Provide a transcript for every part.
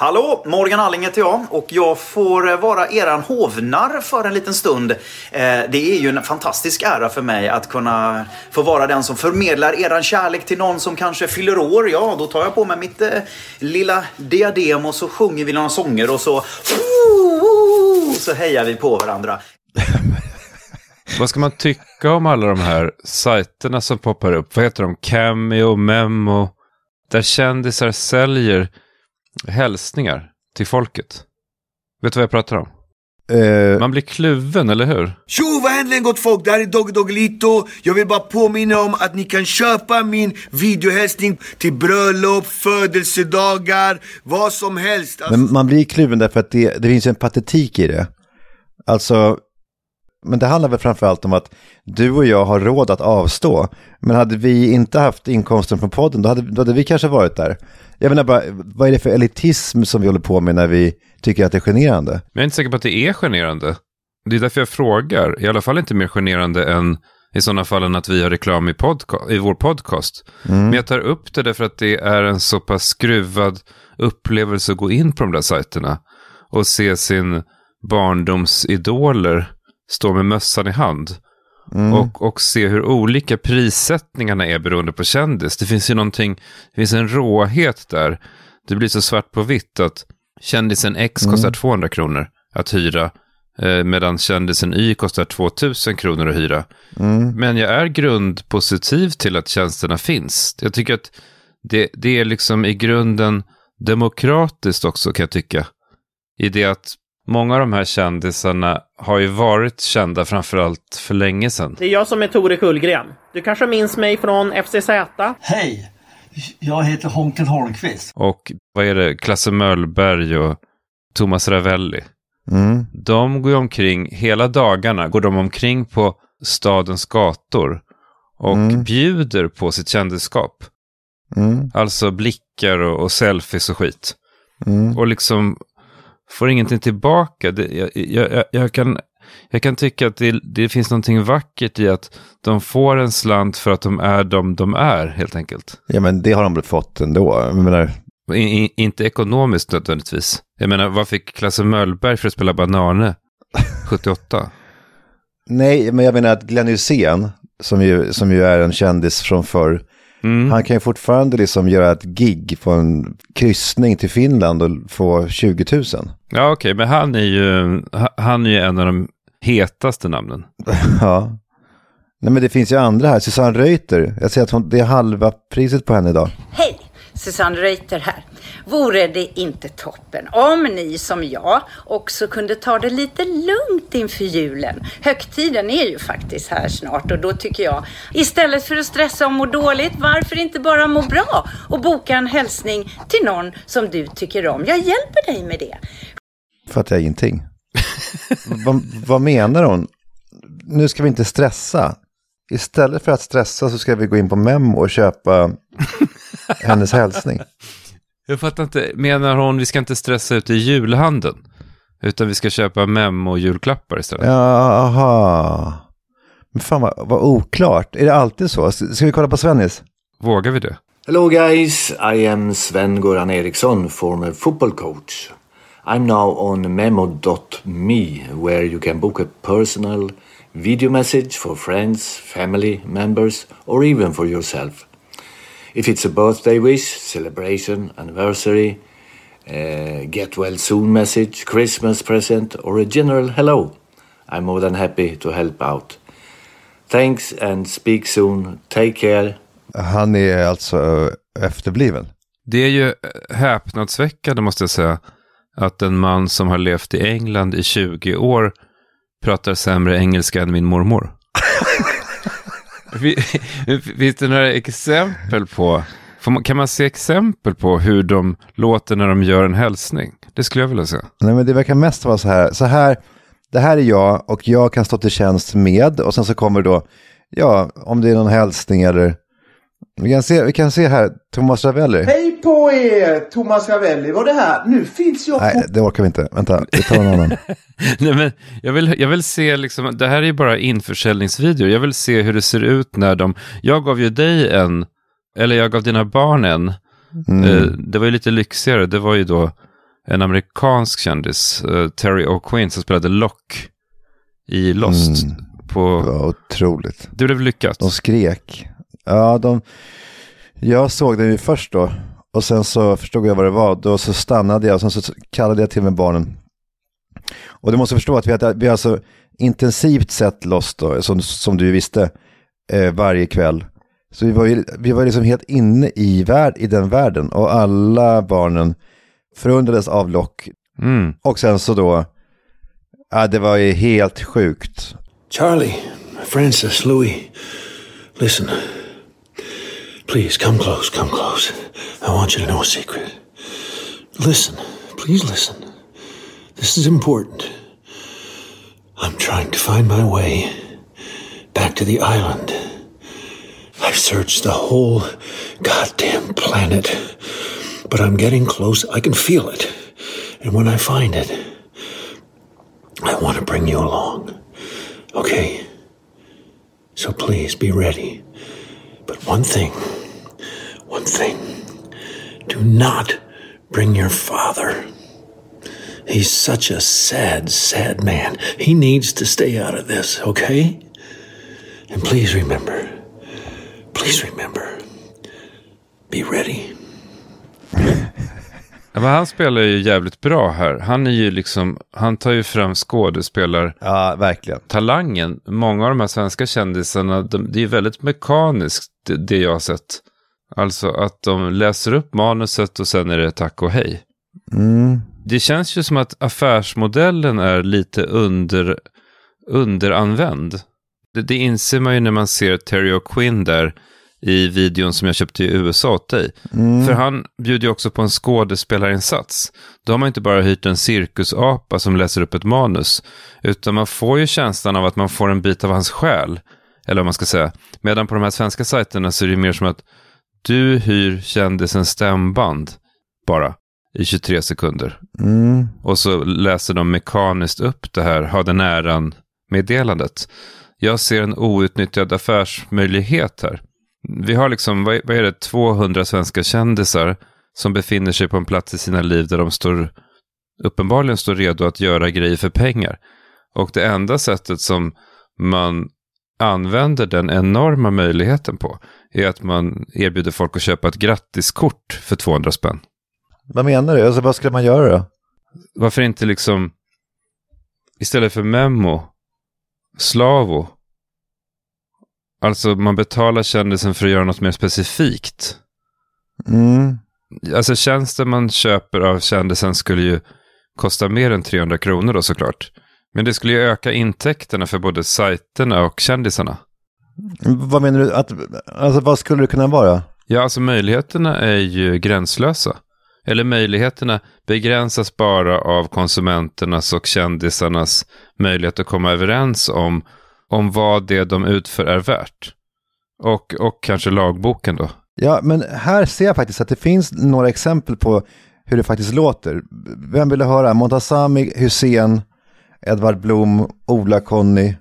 Hallå! Morgan Alling heter jag och jag får vara eran hovnarr för en liten stund. Eh, det är ju en fantastisk ära för mig att kunna få vara den som förmedlar eran kärlek till någon som kanske fyller år. Ja, då tar jag på mig mitt eh, lilla diadem och så sjunger vi några sånger och så... Så hejar vi på varandra. Vad ska man tycka om alla de här sajterna som poppar upp? Vad heter de? Cameo, Memo. Där kändisar säljer hälsningar till folket. Vet du vad jag pratar om? Eh, Man blir kluven, eller hur? Tjo, vad händer gott folk? Det här är Doggy Doggelito. Jag vill bara påminna om att ni kan köpa min videohälsning till bröllop, födelsedagar, vad som helst. Alltså, men man blir kluven därför att det, det finns en patetik i det. Alltså, men det handlar väl framförallt om att du och jag har råd att avstå. Men hade vi inte haft inkomsten från podden, då hade, då hade vi kanske varit där. Jag menar bara, vad är det för elitism som vi håller på med när vi tycker att det är generande? Men jag är inte säker på att det är generande. Det är därför jag frågar. I alla fall inte mer generande än i sådana fall än att vi har reklam i, podca- i vår podcast. Men jag tar upp det därför att det är en så pass skruvad upplevelse att gå in på de där sajterna och se sin barndomsidoler stå med mössan i hand. Och, och se hur olika prissättningarna är beroende på kändis. Det finns ju någonting, det finns en råhet där. Det blir så svart på vitt att kändisen X kostar 200 kronor att hyra. Eh, medan kändisen Y kostar 2000 kronor att hyra. Men jag är grundpositiv till att tjänsterna finns. Jag tycker att det, det är liksom i grunden demokratiskt också kan jag tycka. I det att många av de här kändisarna har ju varit kända framförallt för länge sedan. Det är jag som är Tore Kullgren. Du kanske minns mig från FCZ? Hej! Jag heter Honken Holmqvist. Och vad är det, Klasse Möllberg och Thomas Ravelli. Mm. De går ju omkring, hela dagarna går de omkring på stadens gator och Mm. bjuder på sitt kändisskap. Mm. Alltså blickar och, och selfies och skit. Mm. Och liksom får ingenting tillbaka. Det, jag, jag, jag, kan, jag kan tycka att det, det finns någonting vackert i att de får en slant för att de är de de är, helt enkelt. Ja, men det har de väl fått ändå. Jag menar, I, i, inte ekonomiskt nödvändigtvis. Jag menar, vad fick Klasse Möllberg för att spela Banane 78? nej, men jag menar att Glenn Hysén, som ju, som ju är en kändis från förr, Mm. han kan ju fortfarande liksom göra ett gig på en kryssning till Finland och få 20 000. Ja, okej, men han är, ju, ha- han är ju en av de hetaste namnen. Ja. Nej, men det finns ju andra här. Susanne Reuter. Jag ser att hon, det är halva priset på henne idag. Hej! Susanne Reuter här. Vore det inte toppen om ni som jag också kunde ta det lite lugnt inför julen? Högtiden är ju faktiskt här snart och då tycker jag istället för att stressa och må dåligt, varför inte bara må bra och boka en hälsning till någon som du tycker om? Jag hjälper dig med det. Fattar jag ingenting. vad, vad menar hon? Nu ska vi inte stressa. Istället för att stressa så ska vi gå in på Memo och köpa hennes hälsning. Jag fattar inte, menar hon vi ska inte stressa ut i julhandeln? Utan vi ska köpa memo-julklappar istället? Jaha. Men fan vad, vad oklart. Är det alltid så? Ska vi kolla på Svennis? Vågar vi det? Hello, guys. I am Sven Goran Eriksson, former football coach. I'm now on memo.me, where you can book a personal video message for friends, family members, or even for yourself. If it's a birthday wish, celebration, anniversary, uh, get well soon message, Christmas present, or a general hello, I'm more than happy to help out. Thanks and speak soon. Take care. Han är alltså efterbliven. Det är ju häpnadsväckande måste jag säga. Att en man som har levt i England i 20 år pratar sämre engelska än min mormor. Finns det några exempel på, kan man se exempel på hur de låter när de gör en hälsning? Det skulle jag vilja se. Nej men det verkar mest vara så här. Så här, det här är jag och jag kan stå till tjänst med. Och sen så kommer då, ja, om det är någon hälsning eller... Vi kan se, vi kan se här, Thomas Ravelli. Hej på er! Thomas Ravelli var det här. Nu finns jag Nej, det orkar vi inte. Vänta, vi tar en annan. Nej, men jag, vill, jag vill se, liksom, det här är ju bara införsäljningsvideor. Jag vill se hur det ser ut när de, jag gav ju dig en, eller jag gav dina barn en. Mm. Eh, det var ju lite lyxigare, det var ju då en amerikansk kändis, uh, Terry O'Quinn, som spelade Lock i Lost. Mm. På... Det var otroligt. Det blev lyckat. De skrek. Ja, de... Jag såg den ju först då. Och sen så förstod jag vad det var. Då så stannade jag och sen så kallade jag till mig barnen. Och du måste förstå att vi har, vi alltså intensivt sett Lost då, som, som du visste, eh, varje kväll. Så vi var ju vi var liksom helt inne i, värld, i den världen och alla barnen förundrades av Lock. Mm. Och sen så då, ja det var ju helt sjukt. Charlie, Francis, Louis, listen. Please come close, come close. I want you to know a secret. Listen, please listen. This is important. I'm trying to find my way back to the island. I've searched the whole goddamn planet, but I'm getting close. I can feel it. And when I find it, I want to bring you along. Okay? So please be ready. But one thing, one thing. Do not bring your father. He's such a sad, sad man. He needs to stay out of this, okay? And please remember, please remember, be ready. Ja, men han spelar ju jävligt bra här. Han är ju liksom, han tar ju fram skådespelar. Ja, verkligen. Talangen. Många av de här svenska kändisarna, de, det är väldigt mekaniskt det, det jag har sett. Alltså att de läser upp manuset och sen är det tack och hej. Mm. Det känns ju som att affärsmodellen är lite under, underanvänd. Det, det inser man ju när man ser Terry O'Quinn där i videon som jag köpte i USA åt dig. Mm. För han bjuder ju också på en skådespelarinsats. Då har man inte bara hyrt en cirkusapa som läser upp ett manus, utan man får ju känslan av att man får en bit av hans själ. Eller vad man ska säga. Medan på de här svenska sajterna så är det mer som att du hyr kändisens stämband bara i 23 sekunder. Mm. Och så läser de mekaniskt upp det här, ha den äran meddelandet. Jag ser en outnyttjad affärsmöjlighet här. Vi har liksom, vad vad är det, 200 svenska kändisar som befinner sig på en plats i sina liv där de står, uppenbarligen står redo att göra grejer för pengar. Och det enda sättet som man använder den enorma möjligheten på är att man erbjuder folk att köpa ett grattiskort för 200 spänn. Vad menar du? Alltså vad skulle man göra då? Varför inte liksom istället för Memo, Slavo. Alltså man betalar kändisen för att göra något mer specifikt. Mm. Alltså tjänsten man köper av kändisen skulle ju kosta mer än 300 kronor då såklart. Men det skulle ju öka intäkterna för både sajterna och kändisarna. Vad menar du? Att, alltså vad skulle det kunna vara? Ja, alltså möjligheterna är ju gränslösa. Eller möjligheterna begränsas bara av konsumenternas och kändisarnas möjlighet att komma överens om, om vad det de utför är värt. Och, och kanske lagboken då. Ja, men här ser jag faktiskt att det finns några exempel på hur det faktiskt låter. Vem vill höra? Montazami, Hussein, Edvard Blom, Ola Conny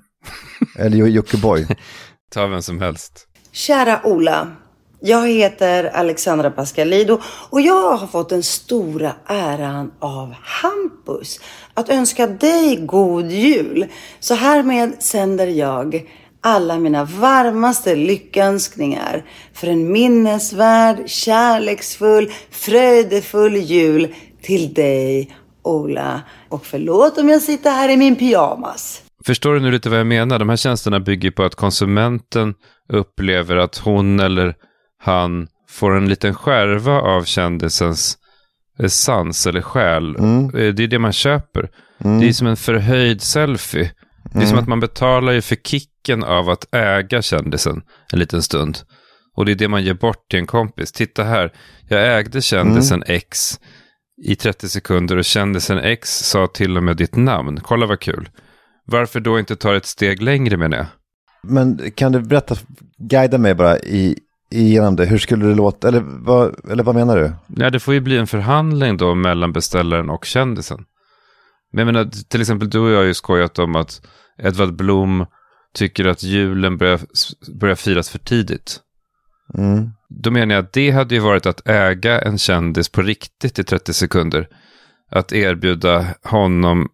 eller Jockiboi? Ta vem som helst. Kära Ola. Jag heter Alexandra Pascalido och jag har fått den stora äran av Hampus att önska dig god jul. Så härmed sänder jag alla mina varmaste lyckönskningar för en minnesvärd, kärleksfull, fröjdefull jul till dig, Ola. Och förlåt om jag sitter här i min pyjamas. Förstår du nu lite vad jag menar? De här tjänsterna bygger på att konsumenten upplever att hon eller han får en liten skärva av kändisens essens eller själ. Mm. Det är det man köper. Mm. Det är som en förhöjd selfie. Det är som Mm. att man betalar ju för kicken av att äga kändisen en liten stund. Och det är det man ger bort till en kompis. Titta här, jag ägde kändisen Mm. X i 30 sekunder och kändisen X sa till och med ditt namn. Kolla vad kul. Varför då inte ta ett steg längre menar jag? Men kan du berätta, guida mig bara i, igenom det. Hur skulle det låta? Eller vad, eller vad menar du? Ja, det får ju bli en förhandling då mellan beställaren och kändisen. Men jag menar, till exempel du och jag har ju skojat om att Edvard Blom tycker att julen börjar, börjar firas för tidigt. Mm. Då menar jag att det hade ju varit att äga en kändis på riktigt i 30 sekunder. att erbjuda honom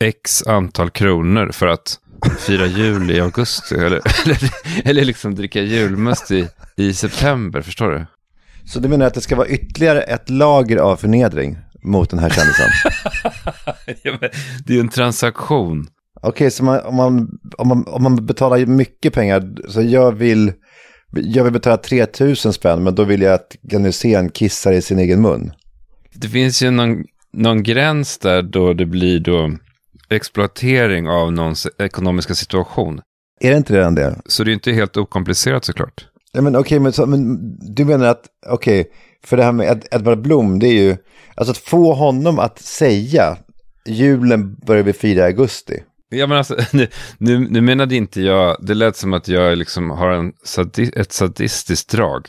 x antal kronor för att fira jul i augusti. Eller, eller, eller liksom dricka julmust i, i september, förstår du? Så du menar att det ska vara ytterligare ett lager av förnedring mot den här kändisen? ja, det är ju en transaktion. Okej, okay, så man, om, man, om, man, om man betalar mycket pengar, så jag vill, jag vill betala 3000 spänn, men då vill jag att Glenn kissar i sin egen mun. Det finns ju någon, någon gräns där då det blir då exploatering av någons ekonomiska situation. Är det inte redan det? Så det är inte helt okomplicerat såklart. Ja, men okej, okay, men, men, du menar att, okej, okay, för det här med Ed, Edvard Blom, det är ju, alltså att få honom att säga julen börjar vi fira i augusti. Ja, men alltså, nu, nu, nu menade inte jag, det lät som att jag liksom har en sadi, ett sadistiskt drag.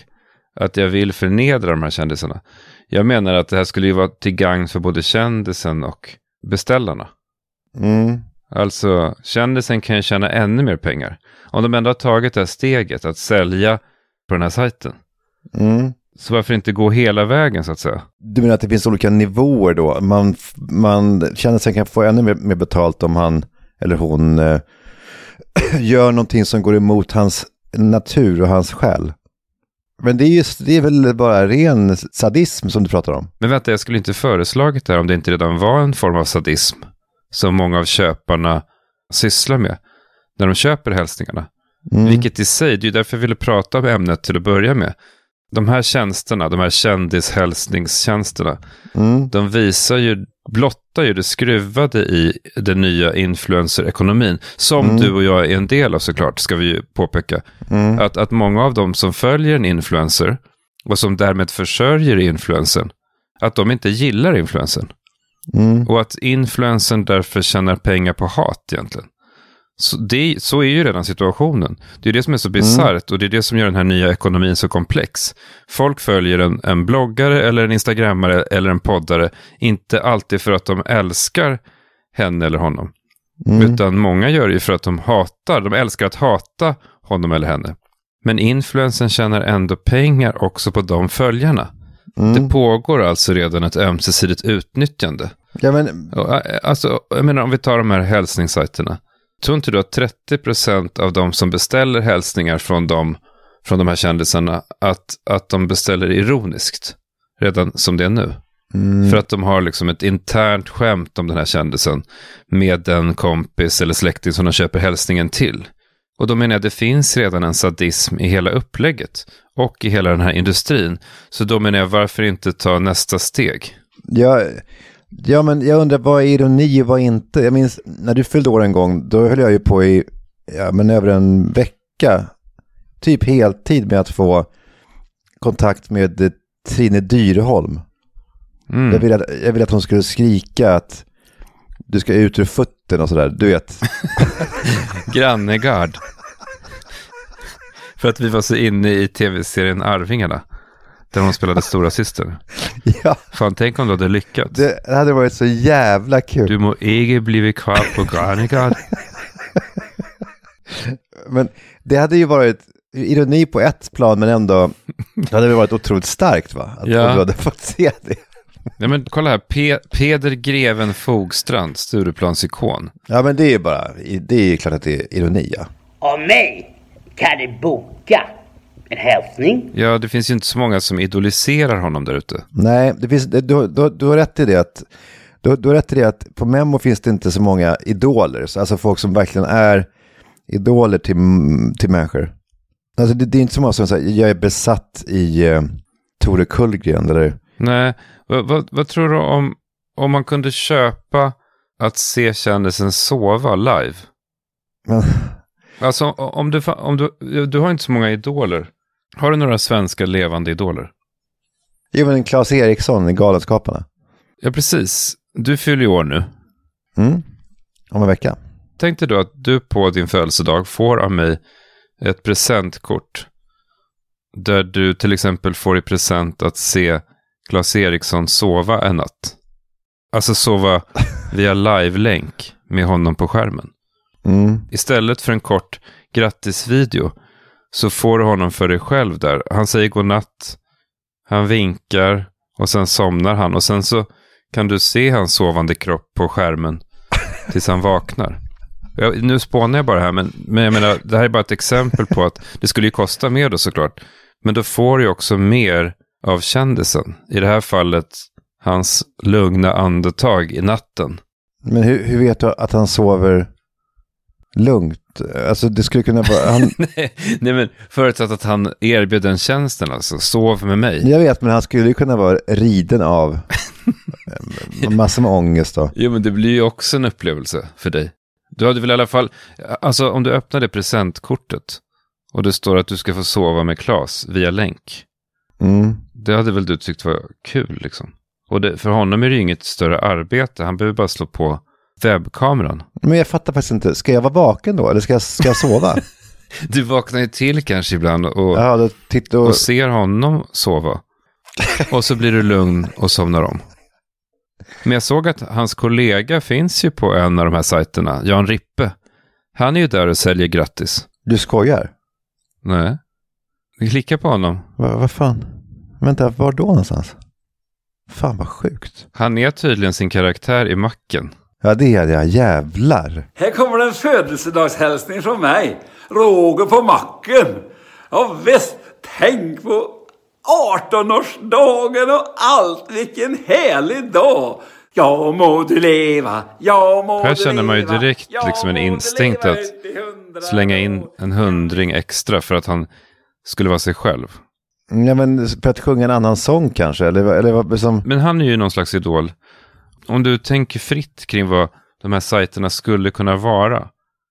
Att jag vill förnedra de här kändisarna. Jag menar att det här skulle ju vara till gagn för både kändisen och beställarna. Mm. Alltså, kändisen kan ju tjäna ännu mer pengar. Om de ändå har tagit det här steget att sälja på den här sajten. Mm. Så varför inte gå hela vägen så att säga? Du menar att det finns olika nivåer då? Man, man kändisen kan få ännu mer, mer betalt om han eller hon eh, gör någonting som går emot hans natur och hans själ. Men det är, just, det är väl bara ren sadism som du pratar om? Men vänta, jag skulle inte föreslagit det här om det inte redan var en form av sadism som många av köparna sysslar med när de köper hälsningarna. Mm. Vilket i sig, det är därför jag ville prata om ämnet till att börja med. De här tjänsterna, de här kändishälsningstjänsterna, mm. de visar ju, blottar ju det skruvade i den nya influencer-ekonomin. Som mm. du och jag är en del av såklart, ska vi ju påpeka. Mm. Att, att många av dem som följer en influencer och som därmed försörjer influencern, att de inte gillar influencern. Mm. Och att influencern därför tjänar pengar på hat egentligen. Så, det, så är ju redan situationen. Det är det som är så bisarrt mm. och det är det som gör den här nya ekonomin så komplex. Folk följer en, en bloggare eller en instagrammare eller en poddare, inte alltid för att de älskar henne eller honom. Mm. Utan många gör det ju för att de hatar, de älskar att hata honom eller henne. Men influensen tjänar ändå pengar också på de följarna. Mm. Det pågår alltså redan ett ömsesidigt utnyttjande. Ja, men... Alltså, jag menar om vi tar de här hälsningssajterna. Tror inte du att 30% av de som beställer hälsningar från, dem, från de här kändisarna, att, att de beställer ironiskt? Redan som det är nu. Mm. För att de har liksom ett internt skämt om den här kändisen med den kompis eller släkting som de köper hälsningen till. Och då menar jag att det finns redan en sadism i hela upplägget och i hela den här industrin. Så då menar jag varför inte ta nästa steg? Ja, ja men jag undrar vad är ironi och vad inte? Jag minns när du fyllde år en gång, då höll jag ju på i ja, men över en vecka, typ heltid med att få kontakt med Trine Dyrholm. Mm. Jag, ville att, jag ville att hon skulle skrika att du ska ut ur fötterna och sådär, du vet. Grannegard. För att vi var så inne i tv-serien Arvingarna. Där hon spelade stora syster. Ja. Fan, tänk om du hade lyckats. Det hade varit så jävla kul. Du må inte blivit kvar på Grannegard. men det hade ju varit ironi på ett plan, men ändå, det hade varit otroligt starkt va? Att Ja. du hade fått se det. Nej men kolla här, Pe Peder Greven Fogstrand, Stureplans ikon. Ja, men det är ju bara, det är ju klart att det är ironi ja. Av mig kan du boka en hälsning. Ja, det finns ju inte så många som idoliserar honom där ute. Nej, det finns, du, du, du har rätt i det att du, du har rätt i det att på Memo finns det inte så många idoler, så alltså folk som verkligen är idoler till, till människor. Alltså det, det är inte så många som säger, jag är besatt i eh, Tore Kullgren eller Nej, vad, vad, vad tror du om, om man kunde köpa att se kändisen sova live? Men, Alltså om du, om du, du har inte så många idoler. Har du några svenska levande idoler? jo men Claes Eriksson i Galenskaparna. Ja, precis. Du fyller ju år nu. Mm. Om en vecka. Tänk dig då att du på din födelsedag får av mig ett presentkort. Där du till exempel får i present att se Claes Eriksson sova en natt. Alltså sova via live-länk med honom på skärmen. Mm. Istället för en kort grattisvideo så får du honom för dig själv där. Han säger godnatt, han vinkar och sen somnar han. Och sen så kan du se hans sovande kropp på skärmen tills han vaknar. Jag, nu spånar jag bara här, men, men jag menar, det här är bara ett exempel på att det skulle ju kosta mer då såklart. Men då får du också mer av kändisen. I det här fallet hans lugna andetag i natten. Men hur, hur vet du att han sover lugnt? Alltså det skulle kunna vara... Han... nej, nej, men förutsatt att han erbjöd den tjänsten alltså. Sov med mig. Jag vet, men han skulle ju kunna vara riden av massor med ångest då. Jo, men det blir ju också en upplevelse för dig. Du hade väl i alla fall, alltså om du öppnar det presentkortet och det står att du ska få sova med Klas via länk. Mm. Det hade väl du tyckt var kul liksom. Och det, för honom är det ju inget större arbete. Han behöver bara slå på webbkameran. Men jag fattar faktiskt inte. Ska jag vara vaken då? Eller ska jag, ska jag sova? du vaknar ju till kanske ibland och, ja, och... och ser honom sova. och så blir du lugn och somnar om. Men jag såg att hans kollega finns ju på en av de här sajterna, Jan Rippe. Han är ju där och säljer gratis. Du skojar? Nej. Klicka på honom. Vad va fan? Vänta, var då någonstans? Fan vad sjukt. Han är tydligen sin karaktär i macken. Ja det är jag, jävlar. Här kommer en födelsedagshälsning från mig. Roger på macken. Ja visst, tänk på 18-årsdagen och allt. Vilken härlig dag. Ja må du leva, ja må Här du känner man ju leva, direkt ja liksom en instinkt leva att slänga in en hundring extra för att han skulle vara sig själv. Ja men för att sjunga en annan sång kanske? Eller, eller vad som... Men han är ju någon slags idol. Om du tänker fritt kring vad de här sajterna skulle kunna vara.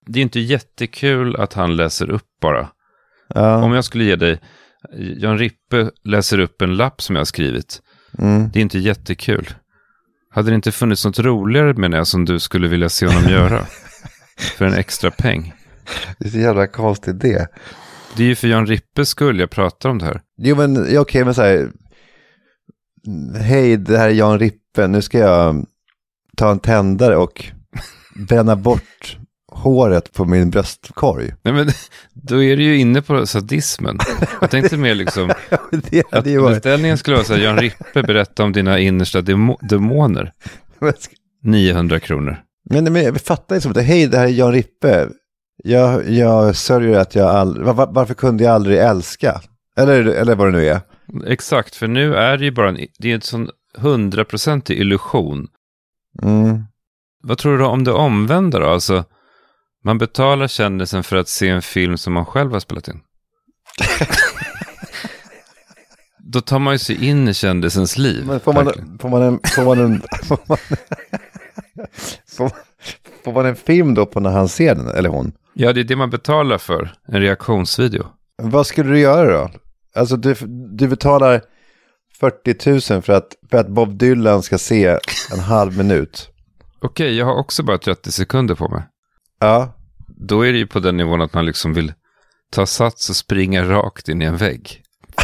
Det är inte jättekul att han läser upp bara. Ja. Om jag skulle ge dig, Jan Rippe läser upp en lapp som jag har skrivit. Mm. Det är inte jättekul. Hade det inte funnits något roligare menar jag som du skulle vilja se honom göra? för en extra peng. Det är så jävla konstig idé. Det är ju för Jan Rippes skull jag pratar om det här. Jo men okej men så här. Hej det här är Jan Rippe. Nu ska jag ta en tändare och bränna bort håret på min bröstkorg. Nej men då är du ju inne på sadismen. Jag tänkte mer liksom det att beställningen skulle vara så här, Jan Rippe berätta om dina innersta demo demoner. 900 kronor. Men, men jag fattar inte som att hej det här är Jan Rippe. Jag, jag sörjer att jag aldrig, var, varför kunde jag aldrig älska? Eller, eller vad det nu är. Exakt, för nu är det ju bara en, det är en sån hundraprocentig illusion. Mm. Vad tror du om det omvända då? Alltså, man betalar kändisen för att se en film som man själv har spelat in. Då tar man ju sig in i kändisens liv. Men får man, verkligen. får man en, får man en, får man, får, får man en film då på när han ser den, eller hon? Ja, det är det man betalar för. En reaktionsvideo. Vad skulle du göra då? Alltså du, du betalar 40 000 för att, för att Bob Dylan ska se en halv minut. Okej, jag har också bara 30 sekunder på mig. Ja. Då är det ju på den nivån att man liksom vill ta sats och springa rakt in i en vägg.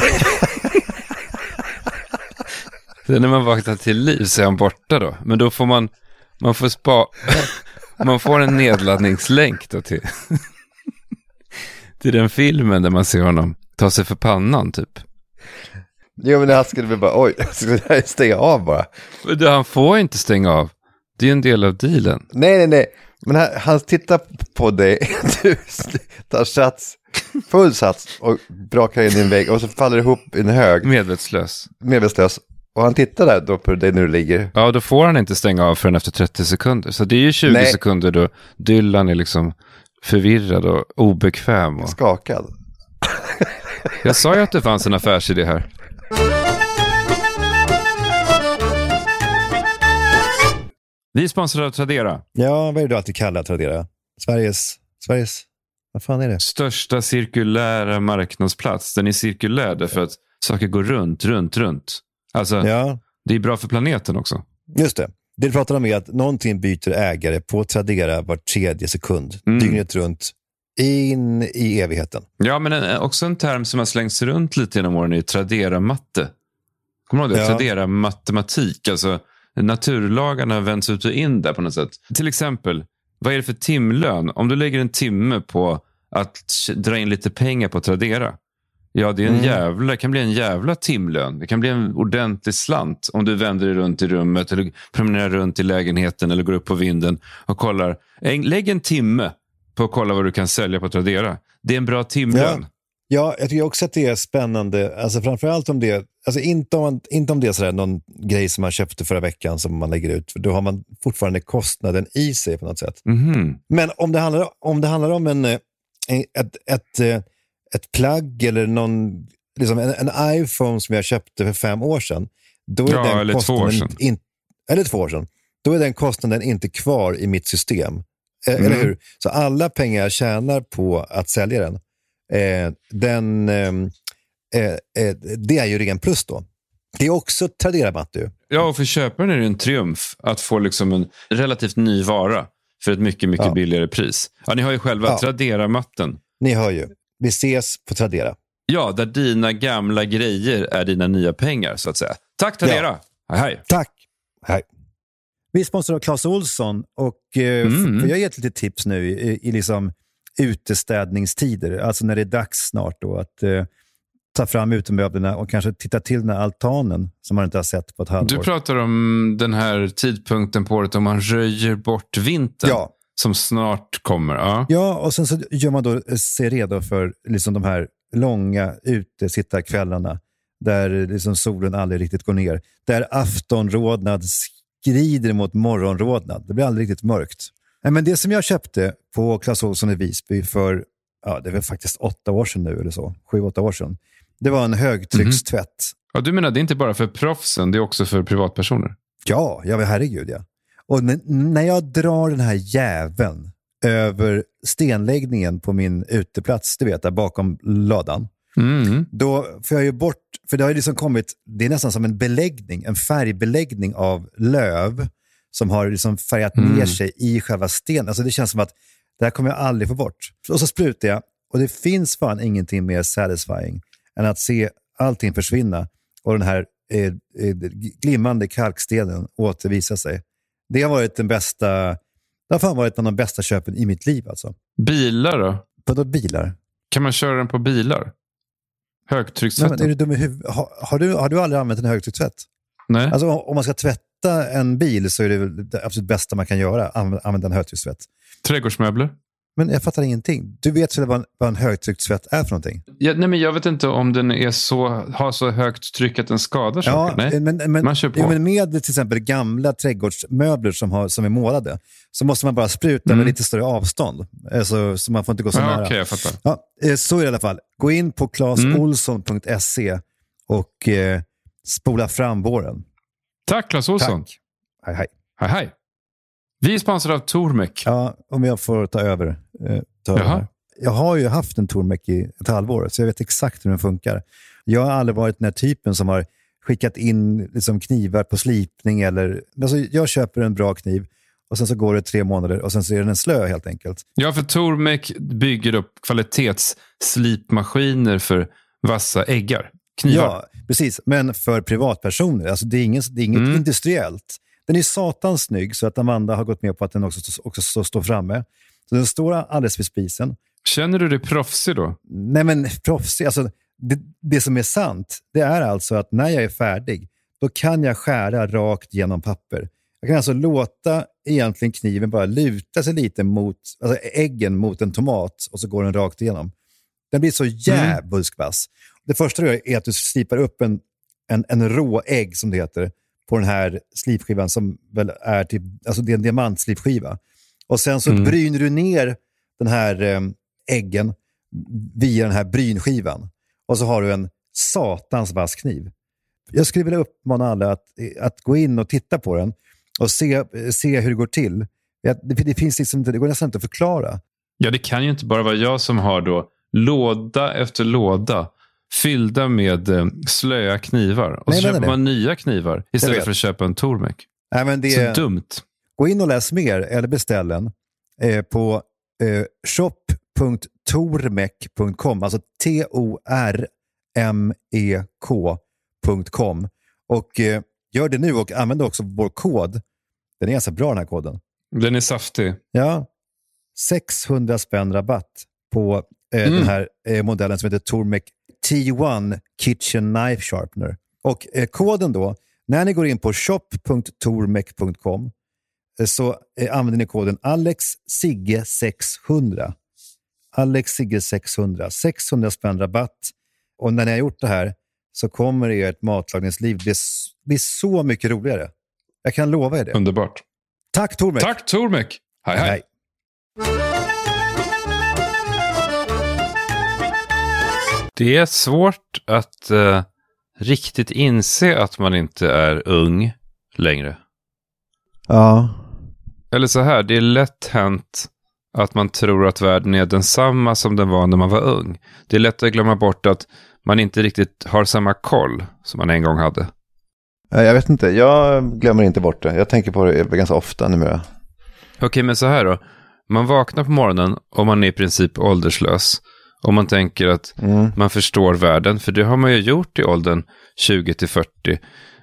Sen när man vaknar till liv så är han borta då. Men då får man, man får spa, man får en nedladdningslänk då till, till den filmen där man ser honom ta sig för pannan typ. Jo men han skulle väl bara, oj, jag stänga av bara? Men du, han får inte stänga av. Det är ju en del av dealen. Nej, nej, nej. Men han, han tittar på dig, du tar sats, full sats och brakar in i en vägg och så faller ihop i en hög. Medvetslös. Medvetslös. Och han tittar där då på dig när du ligger. Ja, då får han inte stänga av förrän efter 30 sekunder. Så det är ju 20 Nej. sekunder då Dylan är liksom förvirrad och obekväm. Och... Skakad. Jag sa ju att det fanns en affärsidé här. Vi är sponsrade av Tradera. Ja, vad är det du alltid kallar Tradera? Sveriges, Sveriges, vad fan är det? Största cirkulära marknadsplats. Den är cirkulär därför att saker går runt, runt, runt. Alltså, Ja, det är bra för planeten också. just det. Det du pratar om är att någonting byter ägare på Tradera var tredje sekund, Mm. dygnet runt, in i evigheten. Ja, men en, också en term som har slängts runt lite genom åren är Tradera-matte. Kommer du ihåg det? Ja. Tradera-matematik. Alltså, naturlagarna har vänts ut och in där på något sätt. Till exempel, vad är det för timlön? Om du lägger en timme på att dra in lite pengar på Tradera. Ja, det, är en Mm. jävla, det kan bli en jävla timlön. Det kan bli en ordentlig slant om du vänder dig runt i rummet eller promenerar runt i lägenheten eller går upp på vinden och kollar. Lägg en timme på att kolla vad du kan sälja på Tradera. Det är en bra timlön. Ja, jag tycker också att det är spännande. Alltså framförallt om det, alltså inte om, man- inte om det är sådär någon grej som man köpte förra veckan som man lägger ut. För då har man fortfarande kostnaden i sig på något sätt. Mhm. Men om det handlar om, det handlar om en, eh, en, ett, ett, eh, ett plagg eller någon, liksom en, en iPhone som jag köpte för fem år sedan. Då är Ja, den eller två år sedan. In, eller två år sedan. Då är den kostnaden inte kvar i mitt system. Eh, Mm. Eller hur? Så alla pengar jag tjänar på att sälja den, eh, den ehm, eh, eh, det är ju ren plus då. Det är också Tradera-matte ju. Ja, och för köparen är det en triumf att få liksom en relativt ny vara för ett mycket, mycket Ja. billigare pris. Ja, ni har ju själva Ja. Tradera-matten. Ni hör ju. Vi ses på Tradera. Ja, där dina gamla grejer är dina nya pengar, så att säga. Tack Tradera! Hej, hej. Tack. Hej. Vi är sponsrade av Clas Olsson och eh, Mm. jag ge ett litet tips nu i, i liksom utestädningstider, alltså när det är dags snart då att eh, ta fram utemöblerna och kanske titta till den här altanen som man inte har sett på ett halvår. Du pratar om den här tidpunkten på året om man röjer bort vintern. Ja. Som snart kommer. Ja. Ja, och sen så gör man då eh, sig redo för liksom de här långa utesittarkvällarna där liksom solen aldrig riktigt går ner. Där aftonrodnad skrider mot morgonrodnad. Det blir aldrig riktigt mörkt. Nej, men det som jag köpte på Clas Ohlson i Visby för, ja, det var faktiskt åtta år sedan nu eller så, sju, åtta år sedan. Det var en högtryckstvätt. Ja, du menar det är inte bara för proffsen, det är också för privatpersoner? Ja, ja herregud ja. Och när jag drar den här jäveln över stenläggningen på min uteplats, du vet, där bakom ladan. Mm. Då får jag ju bort, för det har ju liksom kommit, det är nästan som en beläggning, en färgbeläggning av löv som har liksom färgat Mm. ner sig i själva stenen. Alltså det känns som att det här kommer jag aldrig få bort. Och så sprutar jag och det finns fan ingenting mer satisfying än att se allting försvinna och den här eh, eh, glimmande kalkstenen återvisa sig. Det har varit den bästa, det har fan varit en av de bästa köpen i mitt liv alltså. Bilar då? Vadå bilar? Kan man köra den på bilar? Nej, Högtryckstvätten? men är du dum i huvudet? Har, har, du, har du aldrig använt en högtryckstvätt? Nej. Alltså, om man ska tvätta en bil så är det det absolut bästa man kan göra, använda en högtryckstvätt. Trädgårdsmöbler? Men jag fattar ingenting. Du vet väl vad vad en högtryckstvätt är för någonting? Ja, nej, men jag vet inte om den är så, har så högt tryck att den skadar saker. Nej. men, men, man kör på. ja, men med till exempel gamla trädgårdsmöbler som, har, som är målade så måste man bara spruta Mm. med lite större avstånd. Alltså, så man får inte gå så Ja, nära. okej, jag fattar. Ja, eh, så är det i alla fall. Gå in på clasolsson.se och eh, spola fram våren. Tack Clas Ohlson. Tack. Hej, hej. Hej, hej. Vi är sponsrade av Tormek. Ja, om jag får ta över. Eh, ta över. Jag har ju haft en Tormek i ett halvår, så jag vet exakt hur den funkar. Jag har aldrig varit den här typen som har skickat in liksom, knivar på slipning. Eller, alltså, jag köper en bra kniv och sen så går det tre månader och sen så är den slö helt enkelt. Ja, för Tormek bygger upp kvalitetsslipmaskiner för vassa äggar. Knivar. Ja, precis. Men för privatpersoner. Alltså, det är, ingen, det är inget Mm. industriellt. Den är satans snygg så att Amanda har gått med på att den också, också står- framme. Så den står alldeles vid spisen. Känner du dig proffsig då? Nej, men proffsig. Alltså, det, det som är sant, det är alltså att när jag är färdig, då kan jag skära rakt genom papper. Jag kan alltså låta egentligen kniven bara luta sig lite mot, alltså äggen mot en tomat och så går den rakt igenom. Den blir så jävulsk vass. Det första du gör är att du slipar upp en, en, en rå ägg, som det heter, på den här slipskivan som väl är typ, alltså det är en diamantslipskiva. Och sen så Mm. bryner du ner den här eh, äggen via den här brynskivan. Och så har du en satans vass kniv. Jag skulle vilja uppmana alla att, att gå in och titta på den och se, se hur det går till. Det, det, finns liksom inte, det går nästan inte att förklara. Ja, det kan ju inte bara vara jag som har då låda efter låda fyllda med eh, slöa knivar. Och Nej, så köper menar man nya knivar istället för att köpa en Tormek. Nej, men det, Så dumt. Gå in och läs mer eller beställ den eh, på eh, shop.tormek.com, alltså T-O-R-M-E-K.com. Och eh, gör det nu och använd också vår kod. Den är ganska bra den här koden. Den är saftig. Ja, 600 spänn rabatt på eh, Mm. den här eh, modellen som heter Tormek T1 Kitchen Knife Sharpener. Och eh, koden då, när ni går in på shop.tormek.com eh, så eh, använder ni koden AlexSigge600. AlexSigge600. 600 spänn rabatt. Och när ni har gjort det här så kommer ert matlagningsliv bli, bli så mycket roligare. Jag kan lova er det. Underbart. Tack Tormek! Tack Tormek! Hej hej! hej. Det är svårt att eh, riktigt inse att man inte är ung längre. Ja. Eller så här, det är lätt hänt att man tror att världen är densamma som den var när man var ung. Det är lätt att glömma bort att man inte riktigt har samma koll som man en gång hade. Jag vet inte, jag glömmer inte bort det. Jag tänker på det ganska ofta numera. Okej, men så här då. Man vaknar på morgonen och man är i princip ålderslös. Och man tänker att man förstår världen, för det har man ju gjort i åldern 20 till 40.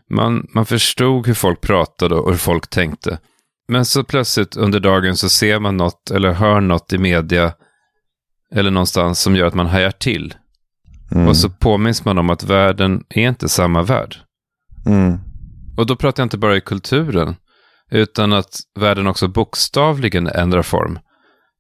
Man, man förstod hur folk pratade och hur folk tänkte. Men så plötsligt under dagen så ser man något eller hör något i media eller någonstans som gör att man hajar till. Mm. Och så påminns man om att världen är inte samma värld. Mm. Och då pratar jag inte bara i kulturen, utan att världen också bokstavligen ändrar form.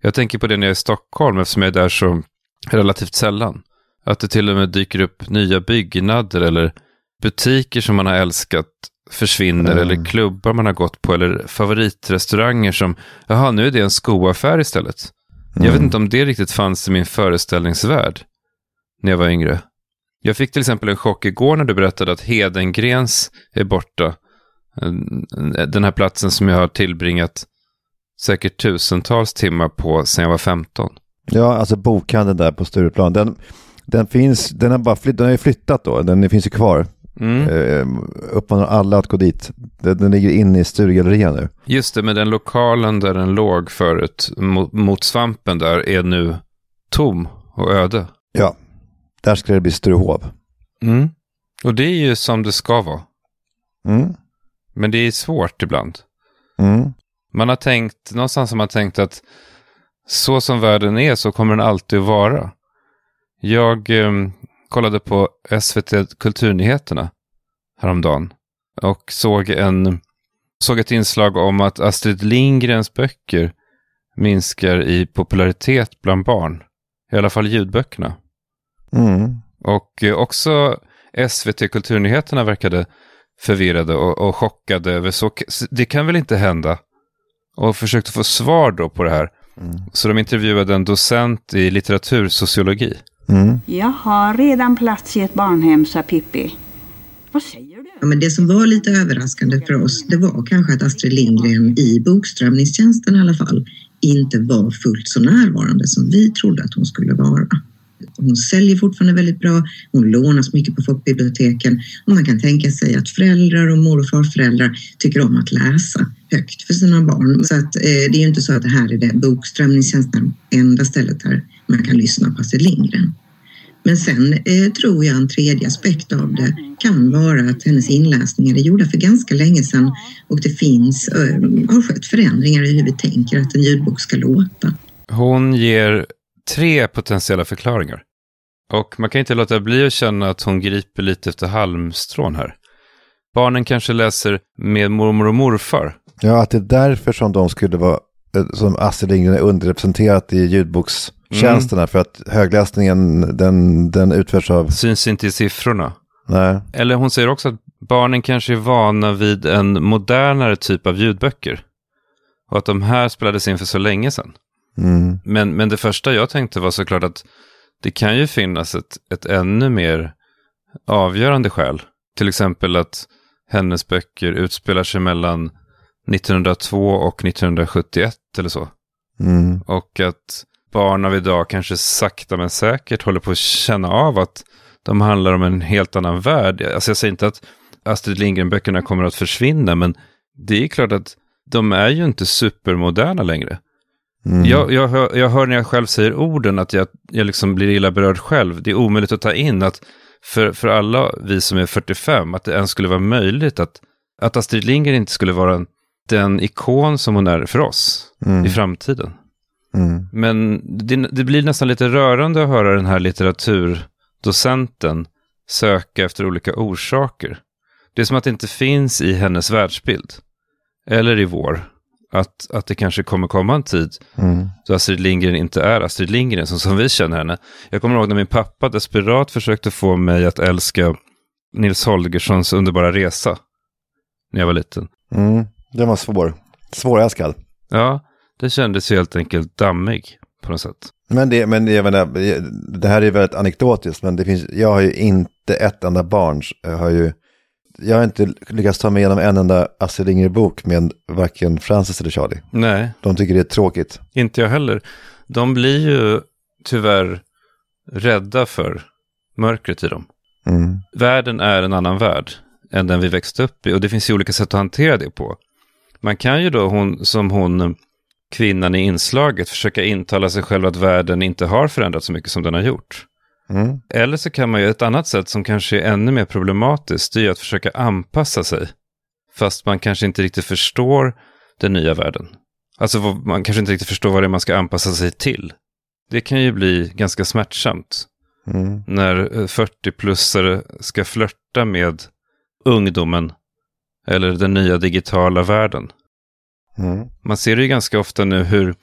Jag tänker på det när jag är i Stockholm, eftersom jag är där så relativt sällan. Att det till och med dyker upp nya byggnader eller butiker som man har älskat försvinner, Mm. eller klubbar man har gått på, eller favoritrestauranger som, jaha, nu är det en skoaffär istället. Jag vet Mm. inte om det riktigt fanns i min föreställningsvärld när jag var yngre. Jag fick till exempel en chock igår när du berättade att Hedengrens är borta. Den här platsen som jag har tillbringat säkert tusentals timmar på sedan jag var 15. Ja, alltså bokhandeln där på Stureplan. Den, den finns, den har bara flytt, den har ju flyttat då. Den finns ju kvar. Mm. Eh, uppmanar alla att gå dit. Den, den ligger inne i Sturegallerian nu. Just det, men den lokalen där den låg förut mot, mot svampen där är nu tom och öde. Ja, där ska det bli Sturehov. Mm. Och det är ju som det ska vara. Mm. Men det är svårt ibland. Mm. Man har tänkt, någonstans har man tänkt att så som världen är så kommer den alltid att vara. Jag eh, kollade på SVT Kulturnyheterna häromdagen och såg, en, såg ett inslag om att Astrid Lindgrens böcker minskar i popularitet bland barn. I alla fall ljudböckerna. Mm. Och eh, också SVT Kulturnyheterna verkade förvirrade och, och chockade över så. Det kan väl inte hända? Och försökte få svar då på det här. Så de intervjuade en docent i litteratursociologi. Mm. Jag har redan plats i ett barnhem, sa Pippi. Vad säger du? Ja, men det som var lite överraskande för oss, det var kanske att Astrid Lindgren i bokströmningstjänsten i alla fall inte var fullt så närvarande som vi trodde att hon skulle vara. Hon säljer fortfarande väldigt bra, hon lånas mycket på folkbiblioteken och man kan tänka sig att föräldrar och mor och farföräldrar tycker om att läsa högt för sina barn. Så att, eh, det är ju inte så att det här är det bokströmningstjänsten, enda stället där man kan lyssna på Astrid Lindgren. Men sen eh, tror jag en tredje aspekt av det kan vara att hennes inläsningar är gjorda för ganska länge sedan och det finns, eh, har skett förändringar i hur vi tänker att en ljudbok ska låta. Hon ger tre potentiella förklaringar. Och man kan inte låta bli att känna att hon griper lite efter halmstrån här. Barnen kanske läser med mormor och morfar. Ja, att det är därför som de skulle vara, eh, som Astrid Lindgren är underrepresenterat i ljudbokstjänsterna. För att högläsningen, den, den utförs av... Syns inte i siffrorna. Nej. Eller hon säger också att barnen kanske är vana vid en modernare typ av ljudböcker. Och att de här spelades in för så länge sedan. Mm. Men, men det första jag tänkte var såklart att det kan ju finnas ett, ett ännu mer avgörande skäl. Till exempel att hennes böcker utspelar sig mellan 1902 och 1971 eller så. Mm. Och att barn av idag kanske sakta men säkert håller på att känna av att de handlar om en helt annan värld. Alltså jag säger inte att Astrid Lindgren-böckerna kommer att försvinna, men det är klart att de är ju inte supermoderna längre. Mm. Jag, jag, hör, jag hör när jag själv säger orden att jag, jag liksom blir illa berörd själv. Det är omöjligt att ta in att för, för alla vi som är 45, att det ens skulle vara möjligt att, att Astrid Lindgren inte skulle vara en, den ikon som hon är för oss Mm. i framtiden. Mm. Men det, det blir nästan lite rörande att höra den här litteraturdocenten söka efter olika orsaker. Det är som att det inte finns i hennes världsbild. Eller i vår. Att, att det kanske kommer komma en tid Mm. då Astrid Lindgren inte är Astrid Lindgren som, som vi känner henne. Jag kommer ihåg när min pappa desperat försökte få mig att älska Nils Holgerssons underbara resa. När jag var liten. Mm. Den var svår. Svårälskad. Ja, det kändes ju helt enkelt dammig på något sätt. Men, det, men jag menar, det här är väldigt anekdotiskt, men det finns, jag har ju inte ett enda barn. Jag har, ju, jag har inte lyckats ta mig igenom en enda Astrid Lindgren-bok med varken Francis eller Charlie. Nej. De tycker det är tråkigt. Inte jag heller. De blir ju tyvärr rädda för mörkret i dem. Mm. Världen är en annan värld än den vi växte upp i och det finns ju olika sätt att hantera det på. Man kan ju då, hon, som hon, kvinnan i inslaget, försöka intala sig själv att världen inte har förändrats så mycket som den har gjort. Mm. Eller så kan man ju ett annat sätt som kanske är ännu mer problematiskt, det är att försöka anpassa sig. Fast man kanske inte riktigt förstår den nya världen. Alltså man kanske inte riktigt förstår vad det är man ska anpassa sig till. Det kan ju bli ganska smärtsamt. Mm. När eh, 40-plussare ska flörta med ungdomen. Eller den nya digitala världen. Mm. Man ser ju ganska ofta nu hur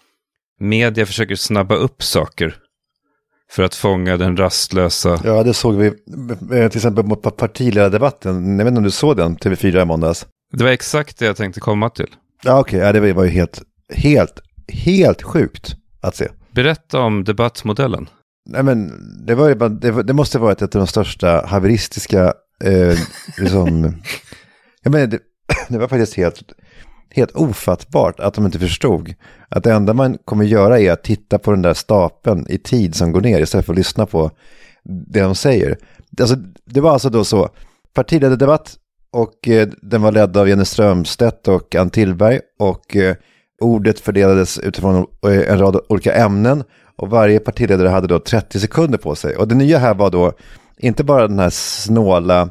media försöker snabba upp saker. För att fånga den rastlösa. Ja, det såg vi eh, till exempel på partiledardebatten. Jag vet inte om du såg den, TV4 i måndags. Det var exakt det jag tänkte komma till. Ja, okej, ja, det var- ju helt, helt, helt sjukt att se. Berätta om debattmodellen. Nej, men det, var ju det, det måste varit ett av de största haveristiska, eh, liksom, jag menar, det, det var faktiskt helt, helt ofattbart att de inte förstod att det enda man kommer göra är att titta på den där stapeln i tid som går ner istället för att lyssna på det de säger. Alltså, det var alltså då så, partiledardebatt och eh, den var ledd av Jenny Strömstedt och Ann Tillberg och eh, ordet fördelades utifrån eh, en rad olika ämnen och varje partiledare hade då 30 sekunder på sig. Och det nya här var då inte bara den här snåla